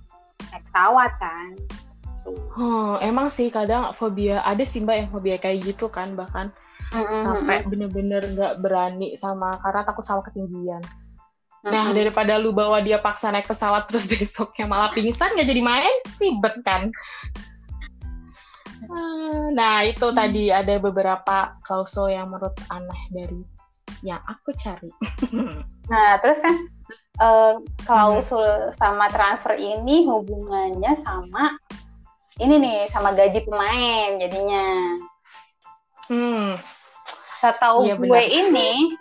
naik pesawat kan. Hmm, emang sih kadang fobia ada sih mbak yang fobia kayak gitu kan bahkan mm-hmm. sampai bener-bener nggak berani sama karena takut sama ketinggian. Nah daripada lu bawa dia paksa naik pesawat terus besoknya malah pingsan nggak jadi main ribet kan. Nah, itu hmm. tadi ada beberapa klausul yang menurut aneh dari yang aku cari. nah, terus kan uh, klausul hmm. sama transfer ini hubungannya sama ini nih sama gaji pemain jadinya. Hmm. Setahu iya, gue ini,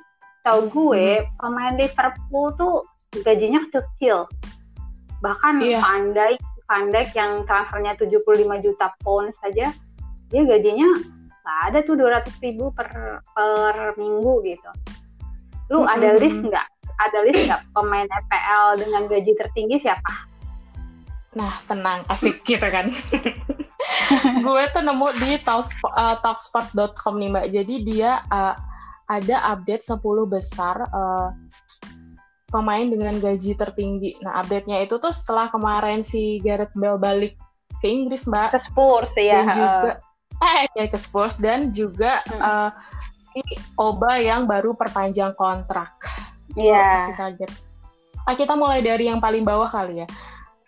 tahu gue hmm. pemain Liverpool tuh gajinya kecil. Bahkan iya. Van Dijk, Van Dijk yang transfernya 75 juta pound saja, dia gajinya nggak ada tuh 200 ribu per per minggu gitu. Lu hmm. ada list nggak? Ada list nggak pemain FPL dengan gaji tertinggi siapa? Nah, tenang, asik gitu kan. gue tuh nemu di uh, talksport.com nih mbak. Jadi dia uh, ada update 10 besar uh, pemain dengan gaji tertinggi. Nah, update-nya itu tuh setelah kemarin si Gareth Bale balik ke Inggris, Mbak. Ke Spurs ya. Dan juga eh ya ke Spurs dan juga hmm. uh, si Oba yang baru perpanjang kontrak. Iya. Yeah. kaget. Nah, kita mulai dari yang paling bawah kali ya.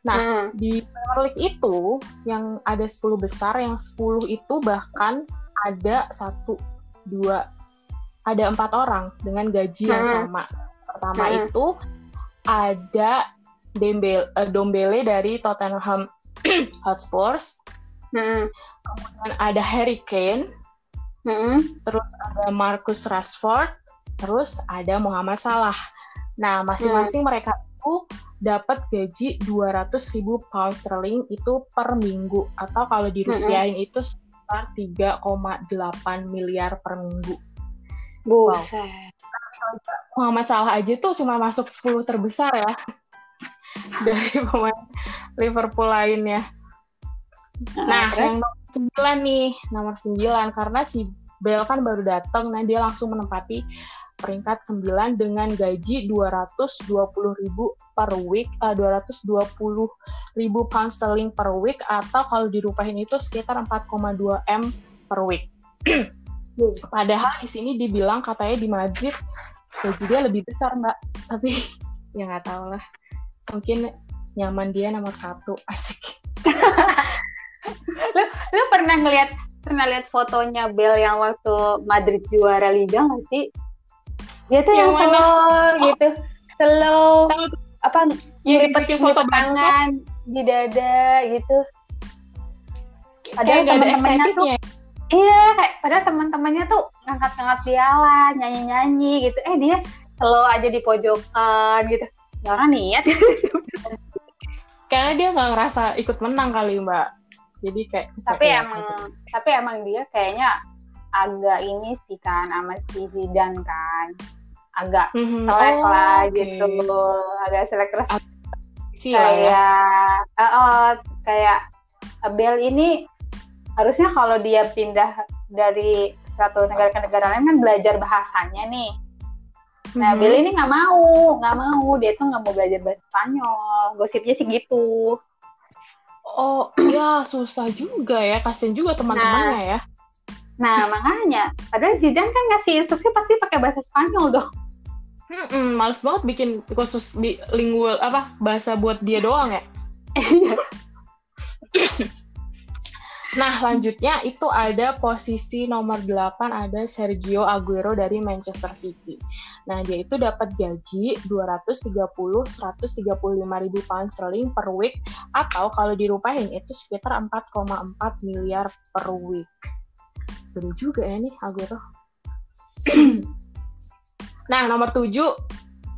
Nah, hmm. di Premier League itu yang ada 10 besar, yang 10 itu bahkan ada satu, dua, ada empat orang dengan gaji hmm. yang sama. Pertama hmm. itu ada Dembele, uh, Dombele dari Tottenham Hotspurs. Hmm. Kemudian ada Harry Kane. Hmm. Terus ada Marcus Rashford. Terus ada Muhammad Salah. Nah, masing-masing hmm. mereka itu dapat gaji 200 ribu pound sterling itu per minggu atau kalau dirupiahin mm -hmm. itu sekitar 3,8 miliar per minggu. Wow. Muhammad Salah aja tuh cuma masuk 10 terbesar ya dari pemain Liverpool lainnya. Nah, nah yang nomor 9 nih, nomor 9 karena si Bell kan baru datang, nah dia langsung menempati peringkat 9 dengan gaji 220.000 per week, uh, 220.000 pound sterling per week atau kalau dirupahin itu sekitar 4,2 M per week. Padahal di sini dibilang katanya di Madrid gaji dia lebih besar mbak, tapi ya nggak tahu lah. Mungkin nyaman dia nomor satu. Asik. lu, lu pernah ngeliat pernah lihat fotonya Bel yang waktu Madrid juara Liga nggak sih? dia tuh yang, yang slow oh. gitu. Slow. Apa ya, foto tangan di dada gitu. Padahal teman-temannya tuh iya kayak padahal teman-temannya tuh ngangkat-ngangkat piala nyanyi-nyanyi gitu eh dia slow aja di pojokan gitu ya orang niat karena dia nggak ngerasa ikut menang kali mbak jadi kayak tapi emang tapi emang dia kayaknya agak ini sih kan sama si Zidane kan agak mm-hmm. selek oh, lah okay. gitu agak selek terus si ya. kayak ya. uh, uh, kayak Bel ini harusnya kalau dia pindah dari satu negara ke negara lain kan belajar bahasanya nih. Nah mm-hmm. Bel ini nggak mau nggak mau. Dia tuh nggak mau belajar bahasa Spanyol. Gosipnya sih gitu. Oh ya susah juga ya. Kasian juga teman-temannya nah, ya. Nah, makanya, padahal Zidane kan ngasih instruksi pasti pakai bahasa Spanyol dong. Hmm, males banget bikin khusus di lingual apa bahasa buat dia doang ya. nah, lanjutnya itu ada posisi nomor 8 ada Sergio Aguero dari Manchester City. Nah, dia itu dapat gaji 230 135 ribu pound sterling per week atau kalau dirupahin itu sekitar 4,4 miliar per week. Gede juga ya nih Aguero. Nah, nomor tujuh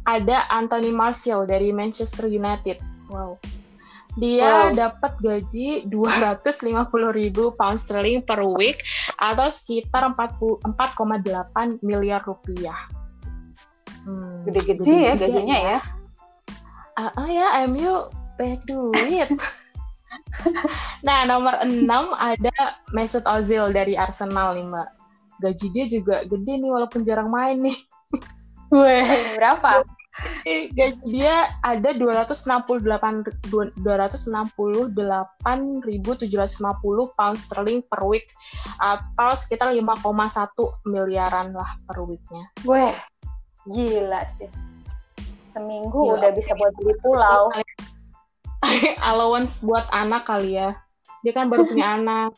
ada Anthony Martial dari Manchester United. Wow. Dia wow. dapat gaji 250 ribu pound sterling per week atau sekitar 4,8 miliar rupiah. Hmm, Gede-gede ya gajinya ya. ya. Ah, uh, uh, ya, MU banyak duit. nah, nomor 6 ada Mesut Ozil dari Arsenal nih, Mbak. Gaji dia juga gede nih walaupun jarang main nih. Weh, berapa? Gaji dia ada 268 268.750 pound sterling per week atau sekitar 5,1 miliaran lah per weeknya. Weh, gila sih. Seminggu gila. udah bisa buat beli pulau. Allowance buat anak kali ya. Dia kan baru punya anak.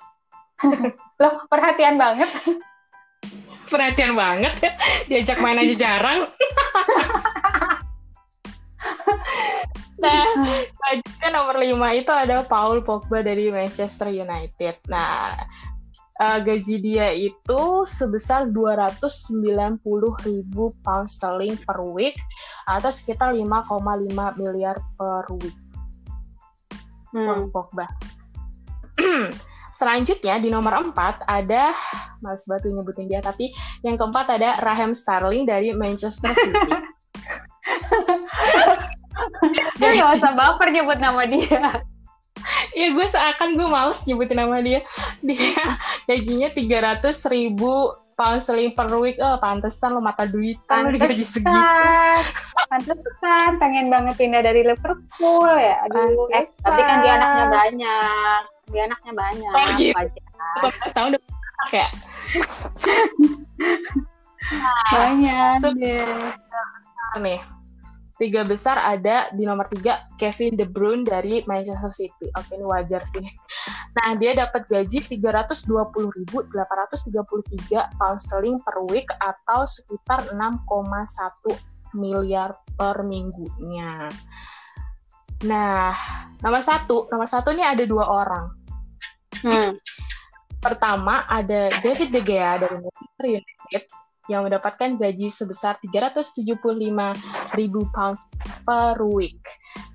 Loh, perhatian banget perhatian banget ya diajak main aja jarang nah, selanjutnya nomor lima itu ada Paul Pogba dari Manchester United. Nah, uh, gaji dia itu sebesar 290 ribu pound sterling per week atau sekitar 5,5 miliar per week. Hmm. Pogba. Selanjutnya di nomor 4 ada Mas Batu nyebutin dia tapi yang keempat ada Raheem Sterling dari Manchester City. Dia gak usah baper nyebut nama dia. Ya gue seakan gue males nyebutin nama dia. Dia gajinya tiga ratus ribu pound sterling per week. Oh pantesan lo mata duitan lo digaji segitu. Pantesan pengen banget pindah dari Liverpool ya. Aduh eh tapi kan dia anaknya banyak. Dia anaknya banyak. Oh, gitu. aja. Tahun udah ya banyak so, nih tiga besar ada di nomor tiga Kevin De Bruyne dari Manchester City. Oke ini wajar sih. Nah dia dapat gaji 320.833 pound sterling per week atau sekitar 6,1 miliar per minggunya. Nah nomor satu, nomor satu ini ada dua orang. Hmm. Pertama ada David De Gea dari Manchester United yang mendapatkan gaji sebesar 375 ribu pounds per week.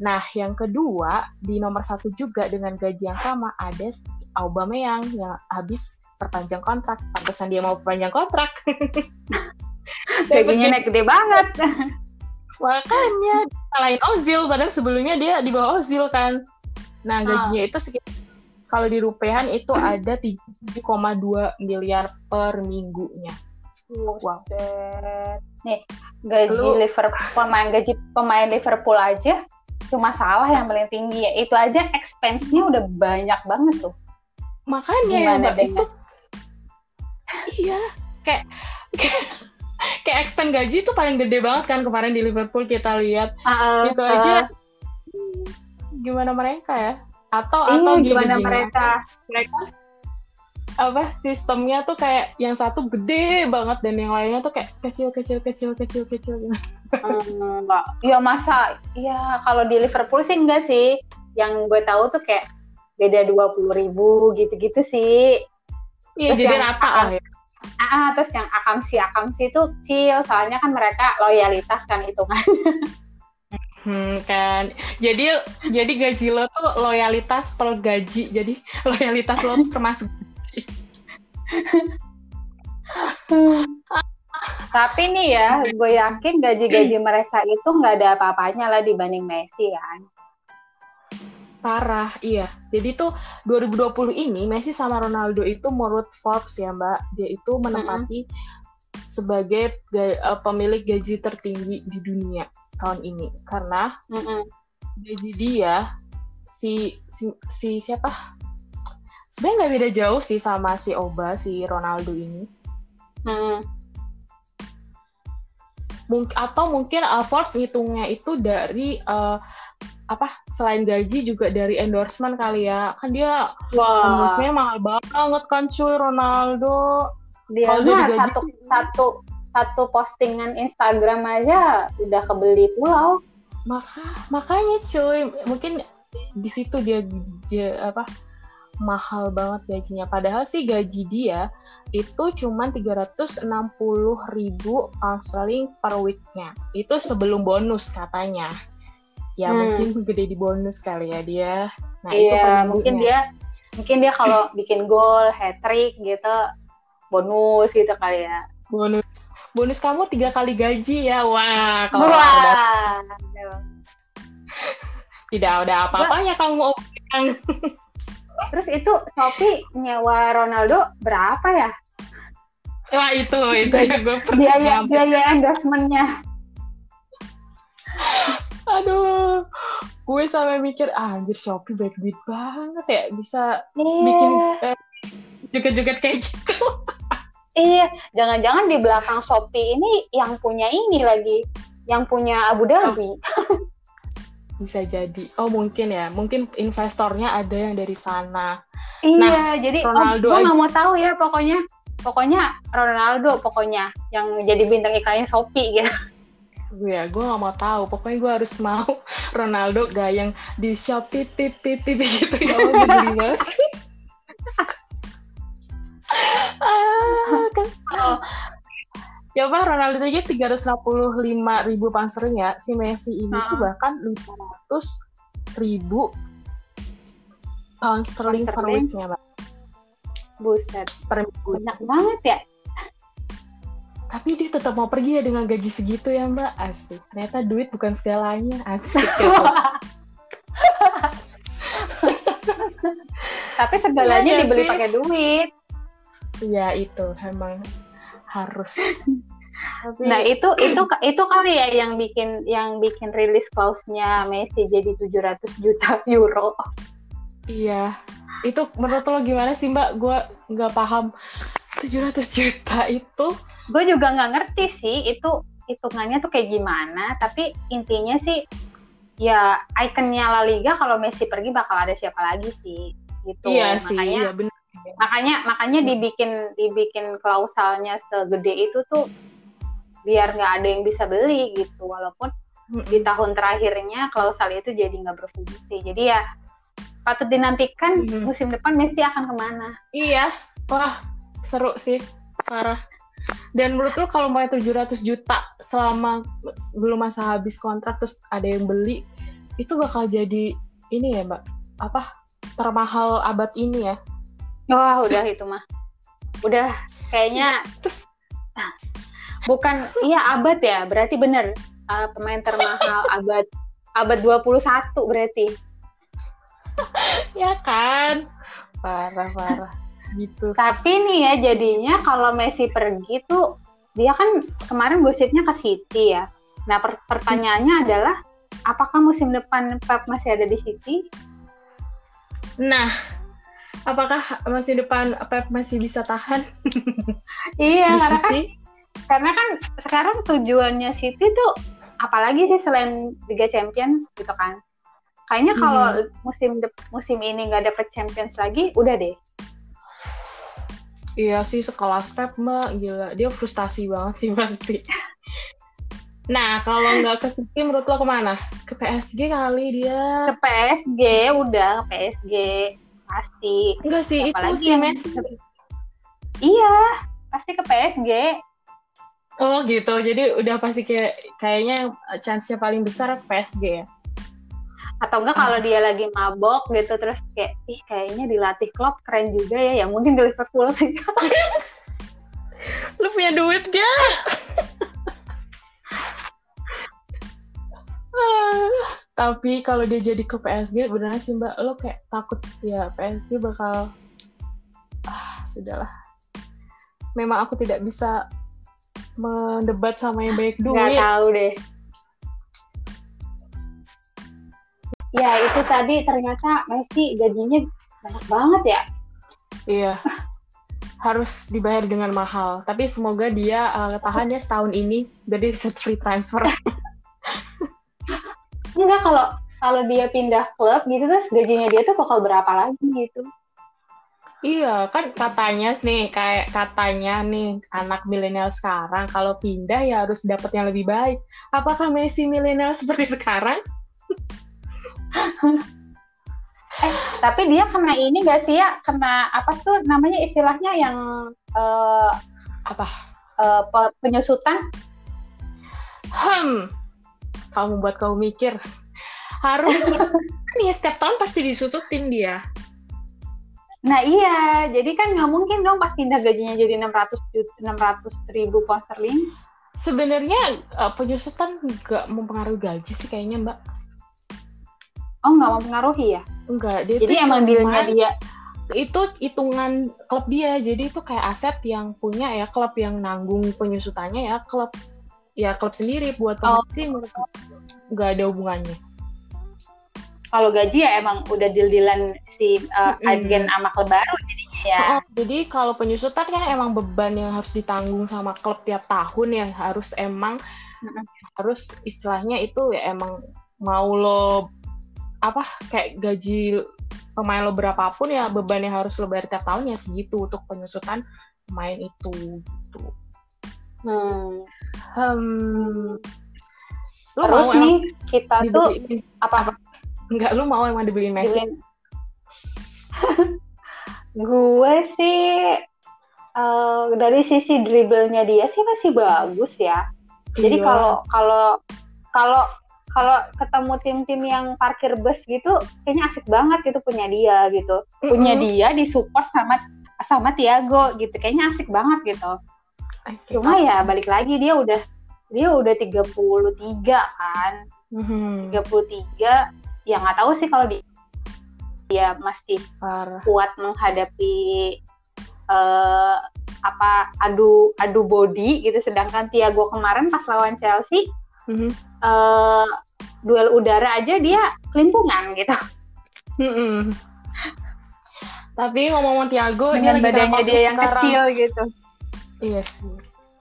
Nah, yang kedua di nomor satu juga dengan gaji yang sama ada Aubameyang yang habis perpanjang kontrak. Pantesan dia mau perpanjang kontrak. Gajinya naik gede banget. Makanya selain Ozil, padahal sebelumnya dia di bawah Ozil kan. Nah, ah. gajinya oh. itu sekitar kalau di rupiah itu ada 7,2 miliar per minggunya. Wow. Nih, gaji Lu... Liverpool pemain gaji pemain Liverpool aja cuma salah yang paling tinggi ya. Itu aja expense-nya udah banyak banget tuh. Makanya ya, itu Iya, kayak kayak kayak expense gaji itu paling gede banget kan kemarin di Liverpool kita lihat. Uh, itu aja gimana mereka ya? Atau iya, atau gimana, gimana mereka? Mereka apa sistemnya tuh kayak yang satu gede banget dan yang lainnya tuh kayak kecil kecil kecil kecil kecil gitu. Hmm. Ya masa ya kalau di Liverpool sih enggak sih. Yang gue tahu tuh kayak beda dua puluh ribu gitu-gitu sih. Iya jadi rata lah ya. Ah, terus yang akamsi akamsi itu kecil soalnya kan mereka loyalitas kan hitungan. Hmm, kan. Jadi jadi gaji lo tuh loyalitas per gaji. Jadi loyalitas lo termasuk tapi nih ya, gue yakin gaji-gaji mereka itu nggak ada apa-apanya lah dibanding Messi kan. Parah, iya. Jadi tuh 2020 ini Messi sama Ronaldo itu menurut Forbes ya Mbak, dia itu menempati mm -hmm. sebagai uh, pemilik gaji tertinggi di dunia tahun ini karena mm -hmm. gaji dia si, si si siapa sebenarnya nggak beda jauh sih sama si Oba si Ronaldo ini. Hmm. Mung atau mungkin uh, Forbes ngitungnya itu dari uh, apa selain gaji juga dari endorsement kali ya. Kan dia wow. endorsementnya mahal banget kan cuy Ronaldo. Dia mah satu satu satu postingan Instagram aja udah kebeli pulau. Maka makanya cuy mungkin di situ dia dia apa mahal banget gajinya. Padahal sih gaji dia itu cuma 360 ribu pound sterling per weeknya. Itu sebelum bonus katanya. Ya hmm. mungkin gede di bonus kali ya dia. Nah iya, itu mungkin dia mungkin dia kalau bikin gol, hat trick gitu bonus gitu kali ya. Bonus. Bonus kamu tiga kali gaji ya, wah. Kalau wah. Tidak ada apa-apanya kamu Terus itu Shopee nyewa Ronaldo berapa ya? Wah itu itu ya gue biaya biaya endorsementnya. Aduh, gue sampai mikir ah, anjir Shopee baik duit banget ya bisa yeah. bikin uh, joget-joget kayak gitu. iya, jangan-jangan di belakang Shopee ini yang punya ini lagi, yang punya Abu Dhabi. Oh. bisa jadi oh mungkin ya mungkin investornya ada yang dari sana iya nah, jadi Ronaldo oh, gue nggak mau tahu ya pokoknya pokoknya Ronaldo pokoknya yang jadi bintang iklannya Shopee gitu ya gue gak mau tahu pokoknya gue harus mau Ronaldo gak yang di Shopee pip pip pip gitu ya Allah gue beli sih ya pak Ronaldo aja 365 ribu pound sterling ya si Messi ini Ah. tuh bahkan 500 ribu pound sterling per weeknya mbak Buset, per minggu banyak banget ya. tapi dia tetap mau pergi ya dengan gaji segitu ya mbak. Asik. Ternyata duit bukan segalanya. Asik gitu. Tapi segalanya Iya dibeli pakai duit. ya itu. Emang harus. Tapi Nah itu itu itu kali ya yang bikin yang bikin rilis klausnya Messi jadi 700 juta euro. iya. Itu menurut lo gimana sih mbak? Gue nggak paham. 700 juta itu? Gue juga nggak ngerti sih itu hitungannya tuh kayak gimana. Tapi intinya sih ya ikonnya La Liga kalau Messi pergi bakal ada siapa lagi sih? Gitu. iya sih makanya iya benar makanya makanya dibikin dibikin klausalnya segede itu tuh biar nggak ada yang bisa beli gitu. Walaupun di tahun terakhirnya klausal itu jadi nggak berfungsi. Jadi ya patut dinantikan musim depan Messi akan ke mana. Iya. Wah seru sih. Parah. Dan menurut lo kalau mau 700 juta selama belum masa habis kontrak terus ada yang beli itu bakal jadi ini ya mbak? Apa? Termahal abad ini ya wah udah itu mah. Udah kayaknya terus? Bukan iya abad ya berarti bener. Uh, pemain termahal abad abad 21 berarti. Ya kan? Parah parah. Gitu. Tapi nih ya jadinya kalau Messi pergi tuh dia kan kemarin gosipnya ke City ya. Nah per- pertanyaannya adalah apakah musim depan Pep masih ada di City? nah apakah masih depan Pep masih bisa tahan Iya di karena kan karena kan sekarang tujuannya City tuh apalagi sih selain Liga Champions gitu kan. Kayaknya kalau musim dep- musim ini nggak dapet Champions lagi, udah deh. Iya sih sekelas Pep mbak gila dia frustasi banget sih pasti. Nah kalau nggak ke City menurut lo ke mana? Ke PSG kali dia? Ke PSG udah ke PSG pasti. Enggak sih itu lagi si yang- Messi. Iya pasti ke PSG. Oh gitu jadi udah pasti kayak kayaknya chance-nya paling besar PSG ya. atau enggak kalau dia lagi mabok gitu terus kayak ih kayaknya dilatih Klopp keren juga ya ya mungkin di Liverpool sih Lu punya duit gak? Tapi kalau dia jadi ke PSG beneran sih mbak lo kayak takut ya PSG bakal ah sudahlah. Memang aku tidak bisa mendebat sama yang banyak nggak duit. tahu deh ya itu tadi ternyata Messi gajinya banyak banget ya Iya. Harus dibayar dengan mahal. Tapi semoga dia uh, tahan ya setahun ini jadi bisa free transfer. enggak kalau kalau dia pindah klub gitu terus gajinya dia tuh bakal berapa lagi gitu Iya, kan katanya nih kayak katanya nih anak milenial sekarang kalau pindah ya harus dapat yang lebih baik. Apakah Messi milenial seperti sekarang? tapi dia kena ini gak sih ya kena apa tuh namanya istilahnya yang eh, Apa? eh, pe- penyusutan Hmm. Kamu buat kau mikir. Harus nih setiap tahun pasti disusutin dia. Nah iya, jadi kan nggak mungkin dong pas pindah gajinya jadi 600 juta, 600 ribu pound sterling. Sebenarnya uh, penyusutan nggak mempengaruhi gaji sih kayaknya Mbak. Oh nggak mempengaruhi ya? Enggak, dia Jadi emang dealnya dia. itu hitungan klub dia jadi itu kayak aset yang punya ya klub yang nanggung penyusutannya ya klub ya klub sendiri buat Oh. pemain sih menurut nggak ada hubungannya Kalau gaji ya emang udah deal-dealan si uh, Mm-mm. agen sama klub baru jadinya ya. Oh, jadi kalau penyusutan kan emang beban yang harus ditanggung sama klub tiap tahun ya harus emang Mm-mm. harus istilahnya itu ya emang mau lo apa kayak gaji pemain lo berapapun ya beban yang harus lo bayar tiap tahun ya segitu untuk penyusutan pemain itu gitu. Hmm. Hmm, Lu Terus mau nih kita tuh dibeliin apa? enggak lu mau emang dibeliin Messi gue sih eh, dari sisi dribblenya dia sih masih bagus ya. Jadi Iya. kalau kalau kalau kalau ketemu tim-tim yang parkir bus gitu, kayaknya asik banget gitu punya dia gitu. Punya Mm-mm. dia disupport sama sama Tiago gitu. Kayaknya asik banget gitu. Cuma ya balik lagi dia udah dia udah 33 kan. Mhm. 33 ya nggak tahu sih kalau di dia masih Parah. kuat menghadapi eh apa adu adu body gitu sedangkan Thiago kemarin pas lawan Chelsea Mhm. eh duel udara aja dia kelimpungan gitu Mm-mm. Tapi ngomong-ngomong Tiago, dengan dia badannya dia yang sekarang? kecil gitu Iya sih.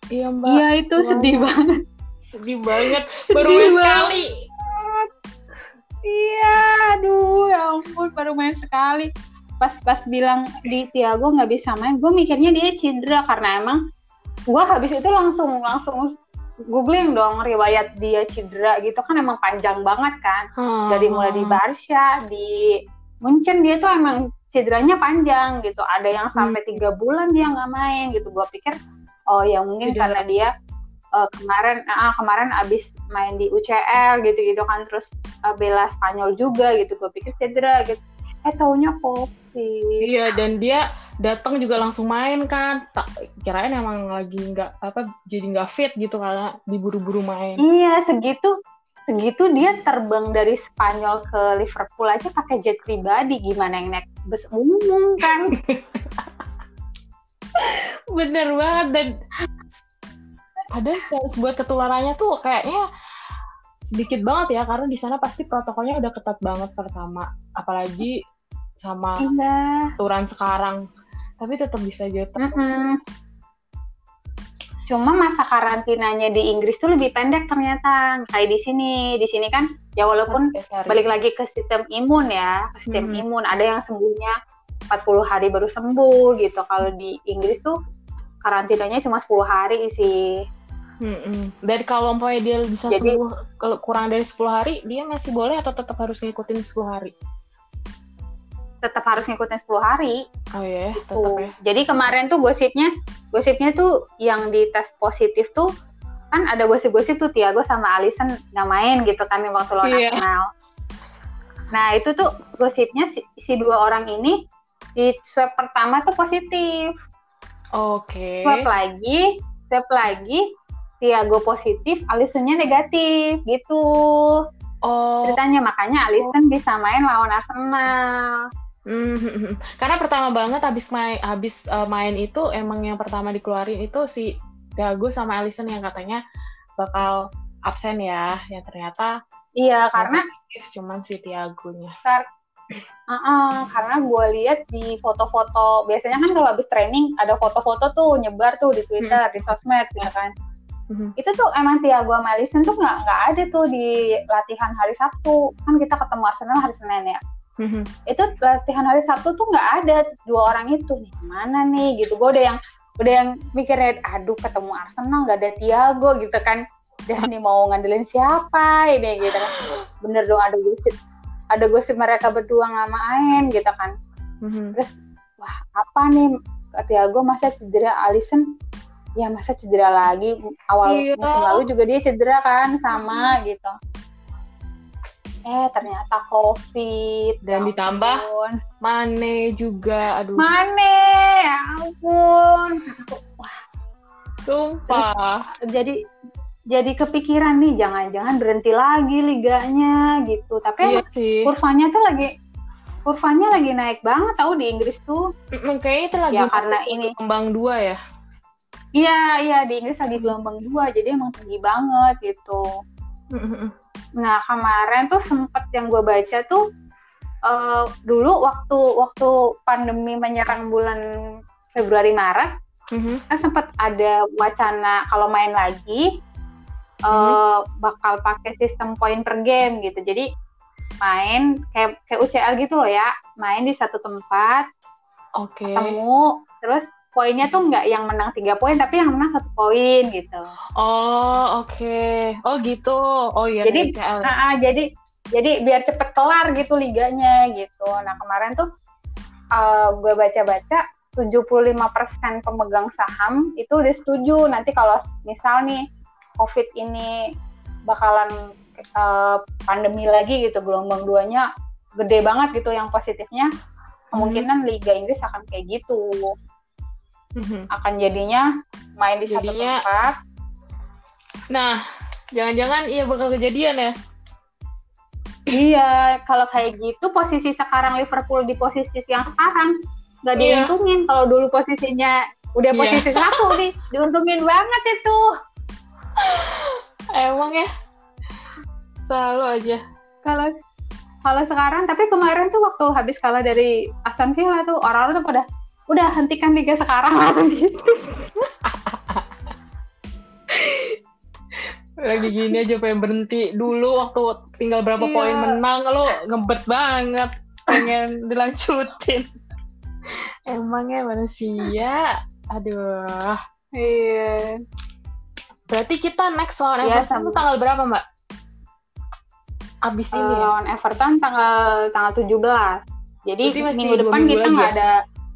Iya mbak. iya itu Wah. sedih banget Sedih banget. Sedih Baru main sekali. iya aduh ya ampun baru main sekali pas pas bilang di Thiago nggak bisa main gue mikirnya dia cedera karena emang gue habis itu langsung langsung googling dong riwayat dia cedera gitu kan emang panjang banget kan Hmm. dari mulai di Barca di Munchen dia tuh emang cederanya panjang gitu ada yang sampai tiga bulan dia nggak main gitu gue pikir oh ya mungkin Cedera. karena dia eh, kemarin ah kemarin abis main di UCL gitu gitu kan terus eh, bela Spanyol juga gitu gue pikir cedera gitu eh taunya covid Iya dan dia datang juga langsung main kan. Tak kirain emang lagi nggak apa jadi nggak fit gitu karena diburu-buru main. iya segitu segitu dia terbang dari Spanyol ke Liverpool aja pakai jet pribadi gimana yang naik bus umum kan? Bener banget dan padahal chance buat ketularannya tuh kayaknya sedikit banget ya karena di sana pasti protokolnya udah ketat banget pertama apalagi sama iya. aturan sekarang. Tapi tetap bisa jatuh Mm-mm. Cuma masa karantinanya di Inggris tuh lebih pendek ternyata kayak di sini. Di sini kan ya walaupun balik lagi ke sistem imun ya, ke sistem Mhm. imun. Ada yang sembuhnya 40 hari baru sembuh gitu. Kalau di Inggris tuh karantinanya cuma 10 hari sih. Mm-mm. Dan kalau umpamanya dia bisa Jadi- sembuh kalau kurang dari 10 hari, dia masih boleh atau tetap harus ngikutin 10 hari? Tetap harus ngikutin 10 hari. Oh iya, Tuh. tetap ya. Jadi kemarin tuh gosipnya, gosipnya tuh yang di tes positif tuh kan ada gosip-gosip tuh Tiago sama Alisson nggak main gitu kan waktu lawan Iya. Arsenal. Nah itu tuh gosipnya si, si dua orang ini di swab pertama tuh positif, Oke. swab lagi, swab lagi, Tiago positif, Alissonnya negatif gitu Oh, ceritanya makanya Alisson bisa main lawan Arsenal. Mhm. karena pertama banget habis main habis uh, main itu emang yang pertama dikeluarin itu si Thiago sama Alisson yang katanya bakal absen ya, yang ternyata Iya karena cuman si Thiago-nya. Uh-uh, karena gue lihat di foto-foto biasanya kan kalau habis training ada foto-foto tuh nyebar tuh di Twitter, di sosmed gitu kan. Mhm. Itu tuh emang Thiago sama Alisson tuh nggak nggak ada tuh di latihan hari Sabtu. Kan kita ketemu Arsenal hari Senin ya. Mhm. Itu latihan hari Sabtu tuh nggak ada dua orang itu nih ke mana nih gitu. Gue udah yang udah yang mikirnya aduh ketemu Arsenal nggak ada Thiago gitu kan. Dan nih mau ngandelin siapa ini gitu kan. Bener dong ada gosip ada gosip mereka berdua nggak main gitu kan Mhm. terus wah apa nih Thiago masa cedera Alisson ya masa cedera lagi awal Iya. musim lalu juga dia cedera kan sama gitu eh ternyata covid Dan Ya ditambah. Mane juga, aduh, Mane ya ampun sumpah. jadi jadi kepikiran nih jangan-jangan berhenti lagi liganya gitu tapi Iya sih. kurvanya tuh lagi kurvanya lagi naik banget tahu di Inggris tuh Mm, Kayaknya itu lagi ya karena ini kembang dua ya. Iya, iya di Inggris lagi gelombang dua, jadi emang tinggi banget gitu. Nah kemarin tuh sempet yang gue baca tuh eh, dulu waktu waktu pandemi menyerang bulan Februari Maret Mhm. kan sempat ada wacana kalau main lagi eh, bakal pakai sistem poin per game gitu. Jadi main kayak kayak UCL gitu loh ya, main di satu tempat Oke. ketemu terus poinnya tuh nggak yang menang tiga poin tapi yang menang satu poin gitu. Oh oke, okay. oh gitu, oh iya. Jadi, uh, uh, jadi jadi biar cepet kelar gitu liganya gitu. Nah kemarin tuh uh, gue baca-baca 75% pemegang saham itu udah setuju nanti kalau misal nih COVID ini bakalan uh, pandemi lagi gitu gelombang duanya gede banget gitu yang positifnya kemungkinan hmm. Liga Inggris akan kayak gitu hmm. akan jadinya main di jadinya, satu tempat nah jangan-jangan iya bakal kejadian ya iya kalau kayak gitu posisi sekarang Liverpool di posisi yang sekarang nggak iya. diuntungin kalau dulu posisinya udah iya. posisi iya. satu nih diuntungin banget itu emang ya selalu aja kalau kalau sekarang tapi kemarin tuh waktu habis kalah dari Aston Villa tuh orang-orang tuh pada udah hentikan liga sekarang langsung gitu lagi gini aja pengen berhenti dulu waktu tinggal berapa iya. poin menang lo ngebet banget pengen dilanjutin Emangnya manusia. Aduh. Iya. Berarti kita next lawan ya, Everton sama. tanggal berapa, Mbak? Abis uh, ini ya? Lawan Everton tanggal tanggal 17. Jadi minggu depan kita nggak ya? ada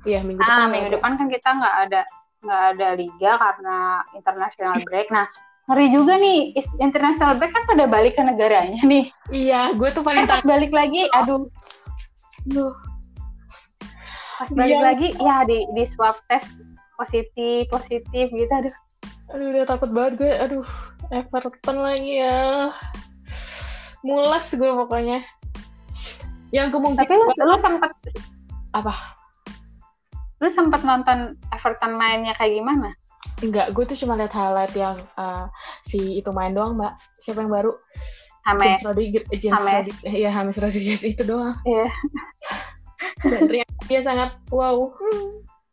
Iya, minggu nah, depan. minggu depan kan kita nggak ada nggak ada liga karena international break. Nah, ngeri juga nih international break kan pada balik ke negaranya nih. Iya, gue tuh paling eh, balik lagi, aduh. Duh, pas balik iya. lagi ya di di swab test positif positif gitu aduh aduh udah takut banget gue aduh Everton lagi ya mulas gue pokoknya yang kemungkinan tapi lu, lu sempat apa lu sempat nonton Everton mainnya kayak gimana? Enggak gue tuh cuma lihat highlight yang uh, si itu main doang mbak. Siapa yang baru? James Rodriguez James Rodriguez ya James Rodriguez itu doang. Iya. Dan ternyata dia sangat wow.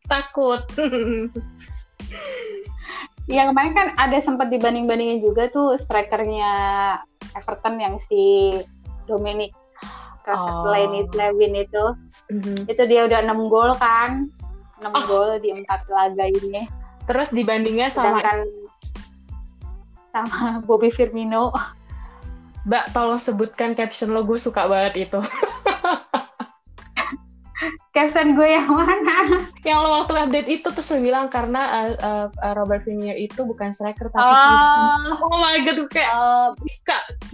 Takut. Ya kemarin kan ada sempat dibanding-bandingin juga tuh strikernya Everton yang si Dominic oh. Levin itu. Mm-hmm. itu dia udah 6 gol kan 6 oh. gol di empat laga ini. Terus dibandingnya sama Sedangkan sama Bobby Firmino. Mbak tolong sebutkan caption lo gue suka banget itu. Caption gue yang mana? yang lo waktu update itu terus lo bilang karena uh, uh, Robert Firmino itu bukan striker tapi oh, oh my god kayak uh,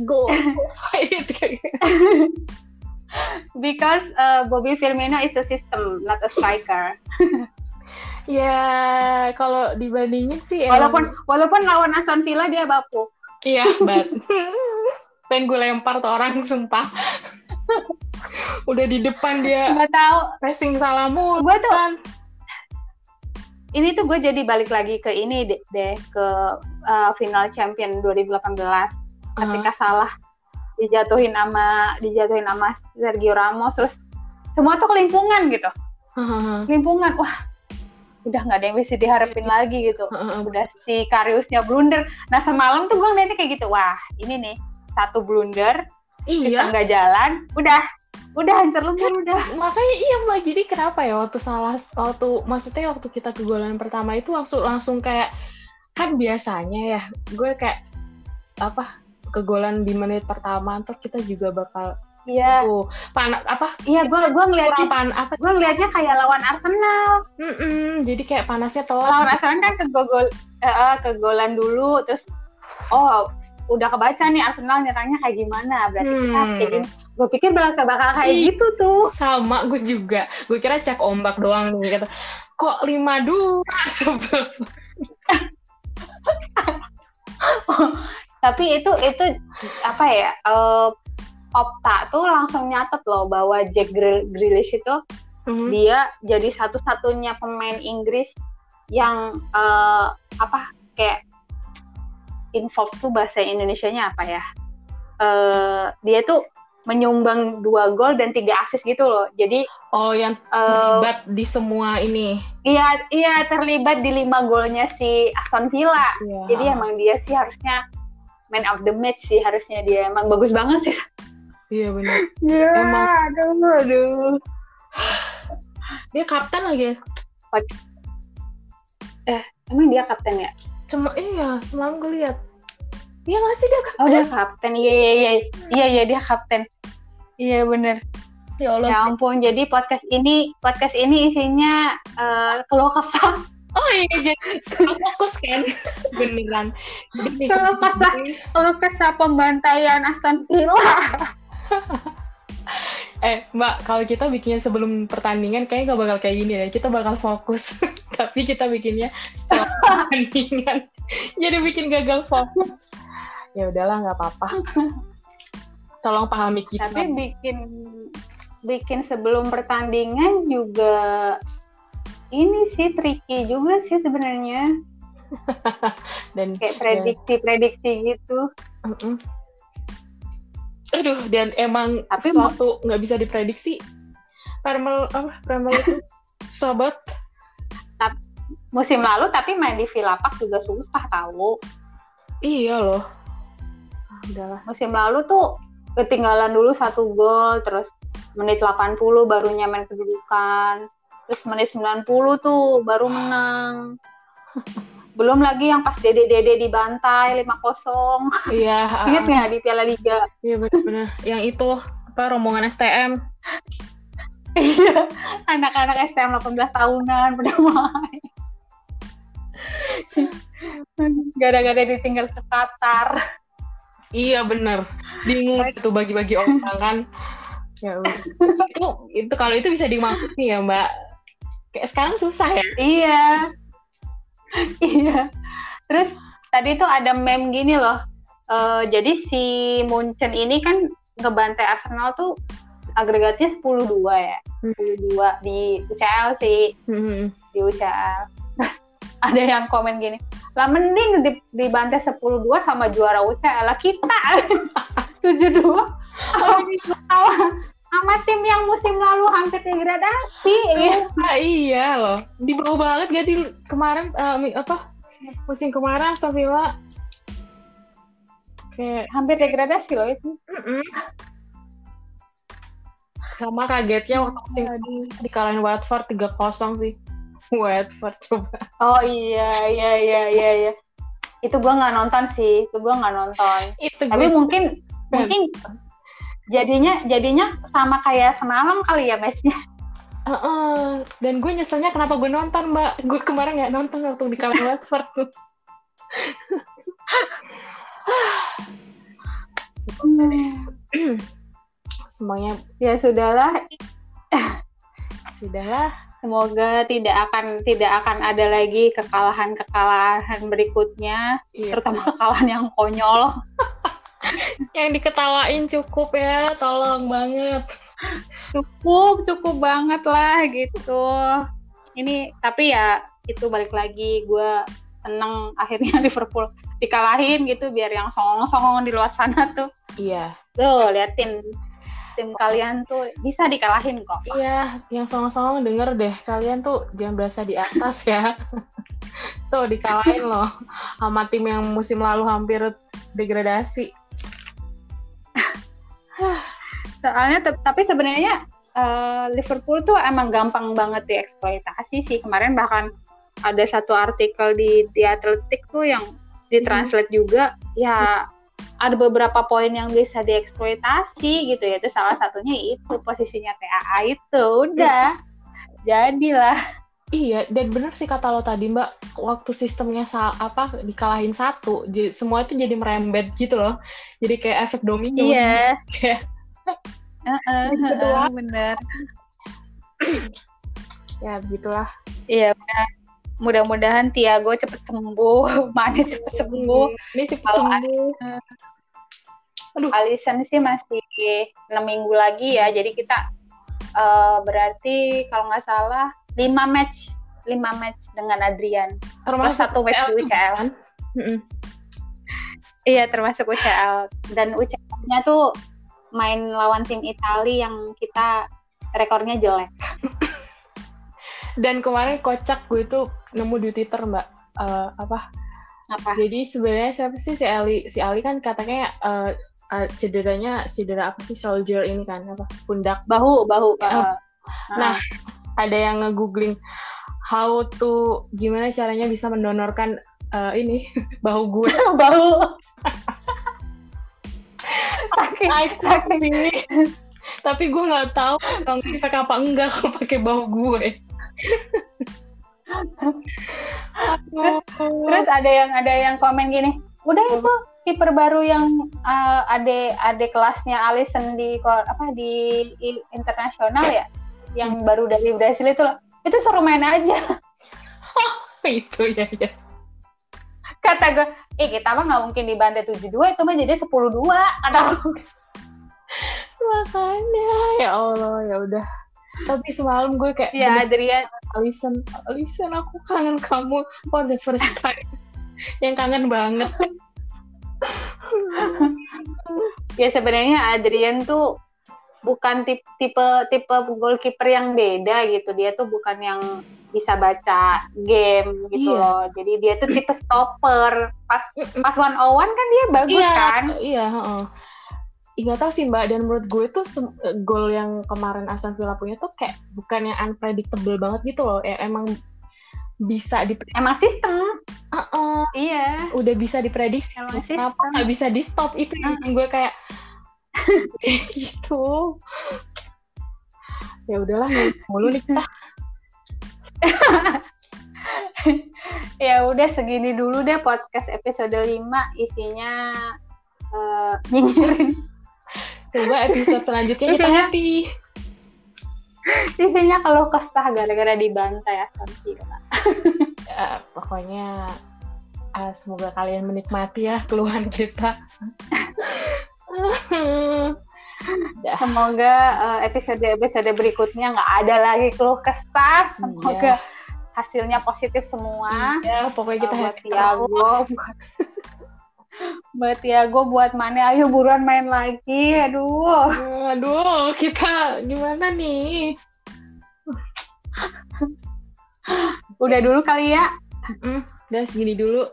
go, go fight it because uh, Bobby Firmino is a system not a striker. Ya kalau dibandingin sih walaupun emang... walaupun lawan Aston Villa dia baku. Iya but pengen gue lempar tuh orang sumpah. Udah di depan dia nggak tahu. passing salamu gue tuh kan. ini tuh gue jadi balik lagi ke ini deh, deh ke uh, final champion 2018 uh-huh. ketika salah dijatuhin sama dijatuhin sama Sergio Ramos terus semua tuh kelimpungan gitu. Kelimpungan wah udah nggak ada yang bisa diharapin lagi gitu. Udah si Kariusnya blunder. Nah semalam tuh gue ngeliatnya kayak gitu wah ini nih satu blunder iya. nggak jalan udah udah hancur lebur udah. Makanya iya mbak jadi kenapa ya waktu salah waktu maksudnya waktu kita kegolan pertama itu langsung langsung kayak kan biasanya ya gue kayak apa kegolan di menit pertama tuh kita juga bakal Iya. Tuh, panas apa? Iya, gue gue ngeliatnya pan apa? Gue ngeliatnya kayak lawan Arsenal. Mm -mm, jadi kayak panasnya telat. Lawan Arsenal kan kegol uh, kegolan dulu, terus oh udah kebaca nih Arsenal nyerangnya kayak gimana berarti hmm. kita kayak gini gue pikir bakal bakal kayak Ih, gitu tuh sama gue juga gue kira cek ombak doang nih kata kok lima dua sebelum tapi itu itu apa ya uh, Opta tuh langsung nyatet loh bahwa Jack Grealish itu mm-hmm. dia jadi satu-satunya pemain Inggris yang uh, apa kayak involved tuh bahasa Indonesia-nya apa ya? Uh, dia tuh menyumbang dua gol dan tiga asis gitu loh. Jadi oh yang uh, terlibat di semua ini. Iya, iya terlibat di lima golnya si Aston Villa. Yeah. Jadi emang dia sih harusnya man of the match sih harusnya dia emang bagus banget sih. Iya benar. Iya, emang... aduh, aduh. Dia kapten lagi. eh emang dia kapten ya cuma iya semalam gue lihat Iya nggak sih dia kapten? Oh dia kapten, iya iya iya iya iya dia kapten. Iya bener. Ya Allah. Ya ampun, jadi podcast ini podcast ini isinya uh, keluh kesah. Oh iya jadi fokus kan. Beneran. Keluh kesah keluh kesah pembantaian Aston Villa. eh mbak kalau kita bikinnya sebelum pertandingan kayaknya gak bakal kayak gini deh. Kita bakal fokus. Tapi kita bikinnya setelah pertandingan. Jadi bikin gagal fokus. Ya udahlah nggak apa-apa. Tolong pahami kita. Tapi bikin bikin sebelum pertandingan juga ini sih tricky juga sih sebenarnya. Dan kayak prediksi-prediksi gitu. Uh -uh. aduh dan emang tapi suatu nggak bisa diprediksi. Premier apa? Premier itu sobat. Musim lalu tapi main di Villapak juga susah tahu iya loh. Udahlah. Musim lalu tuh ketinggalan dulu satu gol terus menit 80 baru nyaman kedudukan terus menit 90 tuh baru menang. Belum lagi yang pas dede dede dibantai 5-0 iya inget nggak di Piala Liga? Iya benar-benar yang itu apa rombongan STM iya anak-anak STM 18 tahunan pada main. Gara-gara ditinggal ke Qatar. Iya bener, bingung itu bagi-bagi orang kan. Ya itu itu kalau itu bisa dimaklumi ya Mbak. Kayak sekarang susah ya. Iya. iya. Terus tadi tuh ada meme gini loh. Uh, jadi si Munchen ini kan ngebantai Arsenal tuh agregatnya 10-2 ya. Hmm. 10-2 di UCL sih. Hmm. Di UCL. Terus ada yang komen gini, lah mending dibantai 10-2 sama juara UCL lah kita 7-2 sama, sama tim yang musim lalu hampir degradasi ya. Ah, iya loh di bawah banget gak di kemarin uh, apa musim kemarin Aston Villa kayak hampir degradasi loh itu mm -mm. sama kagetnya waktu dikalahin Watford 3-0 sih Watford coba. Oh iya iya iya iya iya. Itu gue nggak nonton sih, itu gue nggak nonton. Itu Tapi gua... mungkin mungkin jadinya jadinya sama kayak semalam kali ya matchnya. Uh, uh, dan gue nyeselnya kenapa gue nonton mbak gue kemarin nggak nonton waktu di kalah Watford tuh semuanya ya sudahlah sudahlah Semoga tidak akan tidak akan ada lagi kekalahan-kekalahan berikutnya, iya. terutama kekalahan yang konyol. yang diketawain cukup ya, tolong banget. Cukup, cukup banget lah gitu. Ini tapi ya itu balik lagi gue seneng akhirnya Liverpool dikalahin gitu biar yang songong-songong di luar sana tuh. Iya. Tuh liatin tim kalian tuh bisa dikalahin kok. Iya, yang songong-songong denger deh, kalian tuh jangan berasa di atas ya. tuh dikalahin loh sama tim yang musim lalu hampir degradasi. Soalnya tapi sebenarnya uh, Liverpool tuh emang gampang banget dieksploitasi sih. Kemarin bahkan ada satu artikel di The Athletic tuh yang ditranslate hmm. juga ya ada beberapa poin yang bisa dieksploitasi gitu ya itu salah satunya itu posisinya TAA itu udah jadilah Iya, dan benar sih kata lo tadi Mbak, waktu sistemnya sa apa dikalahin satu, jadi, semua itu jadi merembet gitu loh. Jadi kayak efek domino. Iya. Kayak uh, uh, uh, bener. ya begitulah. Iya, mudah-mudahan Tiago cepet sembuh, Mane cepet sembuh. Ini cepet sembuh. Aduh. Alisson sih masih enam minggu lagi ya, jadi kita uh, berarti kalau nggak salah lima match lima match dengan Adrian. Termasuk satu match di UCL. Kan? Iya termasuk UCL dan UCL-nya tuh main lawan tim Italia yang kita rekornya jelek. dan kemarin kocak gue tuh nemu di Twitter mbak. Uh, apa? Apa? Jadi sebenarnya siapa sih? Si Ali si Ali kan katanya uh, uh, cederanya cedera apa sih? Soldier ini kan apa? Pundak. Bahu bahu uh, nah ada yang ngegoogling how to gimana caranya bisa mendonorkan uh, ini bahu gue. Bau sakit tapi tapi gue nggak tahu kalau bisa apa enggak kalau pakai bahu gue. Terus, terus ada yang ada yang komen gini udah itu kiper baru yang uh, ade ade kelasnya Alison di apa di internasional ya yang baru dari Brasil itu loh. Itu suruh main aja. Oh itu ya ya kata gue eh kita mah nggak mungkin dibantai tujuh dua itu mah jadi sepuluh dua. Kata makanya ya Allah ya udah. Tapi semalam gue kayak ya Adrian. Alison. Alison aku kangen kamu for the first time. Yang kangen banget. Ya sebenarnya Adrian tuh bukan tipe tipe tipe goalkeeper yang beda gitu. Dia tuh bukan yang bisa baca game gitu iya. loh. Jadi dia tuh tipe stopper. Pas pas one on one kan dia bagus iya, kan? iya uh. Nggak tahu sih mbak dan menurut gue tuh gol yang kemarin Aston Villa punya tuh kayak bukan yang unpredictable banget gitu loh. Ya emang bisa di emang sistem. Uh -uh. iya. Udah bisa diprediksi. Emang kenapa nggak bisa di stop itu uh. yang gue kayak gitu. Ya udahlah mulu nih kita. Ya udah segini dulu deh podcast episode 5 isinya uh, nyinyirin. Coba episode selanjutnya kita happy. Isinya kalau kesah gara-gara dibantai Villa ya, pokoknya uh, semoga kalian menikmati ya keluhan kita Semoga uh, episode-episode berikutnya nggak ada lagi keluh kesah. Semoga iya. hasilnya positif semua. Iya, pokoknya kita uh, buat Tiago. buat Tiago, buat mana? Ayo buruan main lagi. Aduh. Aduh, kita gimana nih? Udah dulu kali ya. Mm, udah segini dulu.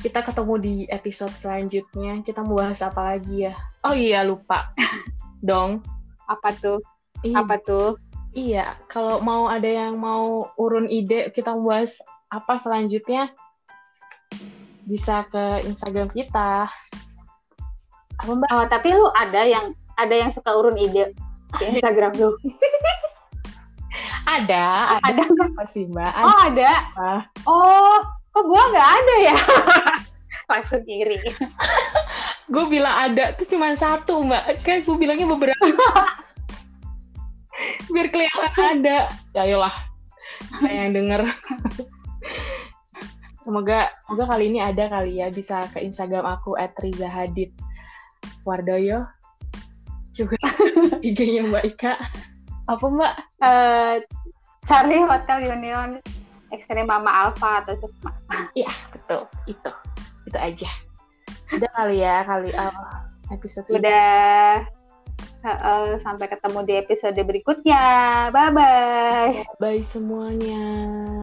Kita ketemu di episode selanjutnya. Kita mau bahas apa lagi ya? Oh iya, lupa. Dong. Apa tuh? Iya. Apa tuh? Iya, kalau mau ada yang mau urun ide, kita mau bahas apa selanjutnya, bisa ke Instagram kita. Apa mbak? Oh, tapi lu ada yang ada yang suka urun ide di Instagram lu? ada, ada, ada apa sih mbak? Ada. Oh ada. Oh, kok gue nggak ada ya? Langsung kiri. Gue bilang ada tuh cuma satu mbak. Kayak gue bilangnya beberapa. Biar kelihatan ada. Ya ayolah. Yang denger. Semoga semoga kali ini ada kali ya bisa ke Instagram aku @rizahadid Wardoyo. Juga IG-nya Mbak Ika. Apa Mbak? Uh, cari Hotel Union ekstrim mama alpha atau sukma iya betul. Itu. Itu aja. Udah kali ya kali uh, episode udah uh, uh, sampai ketemu di episode berikutnya. Bye bye bye semuanya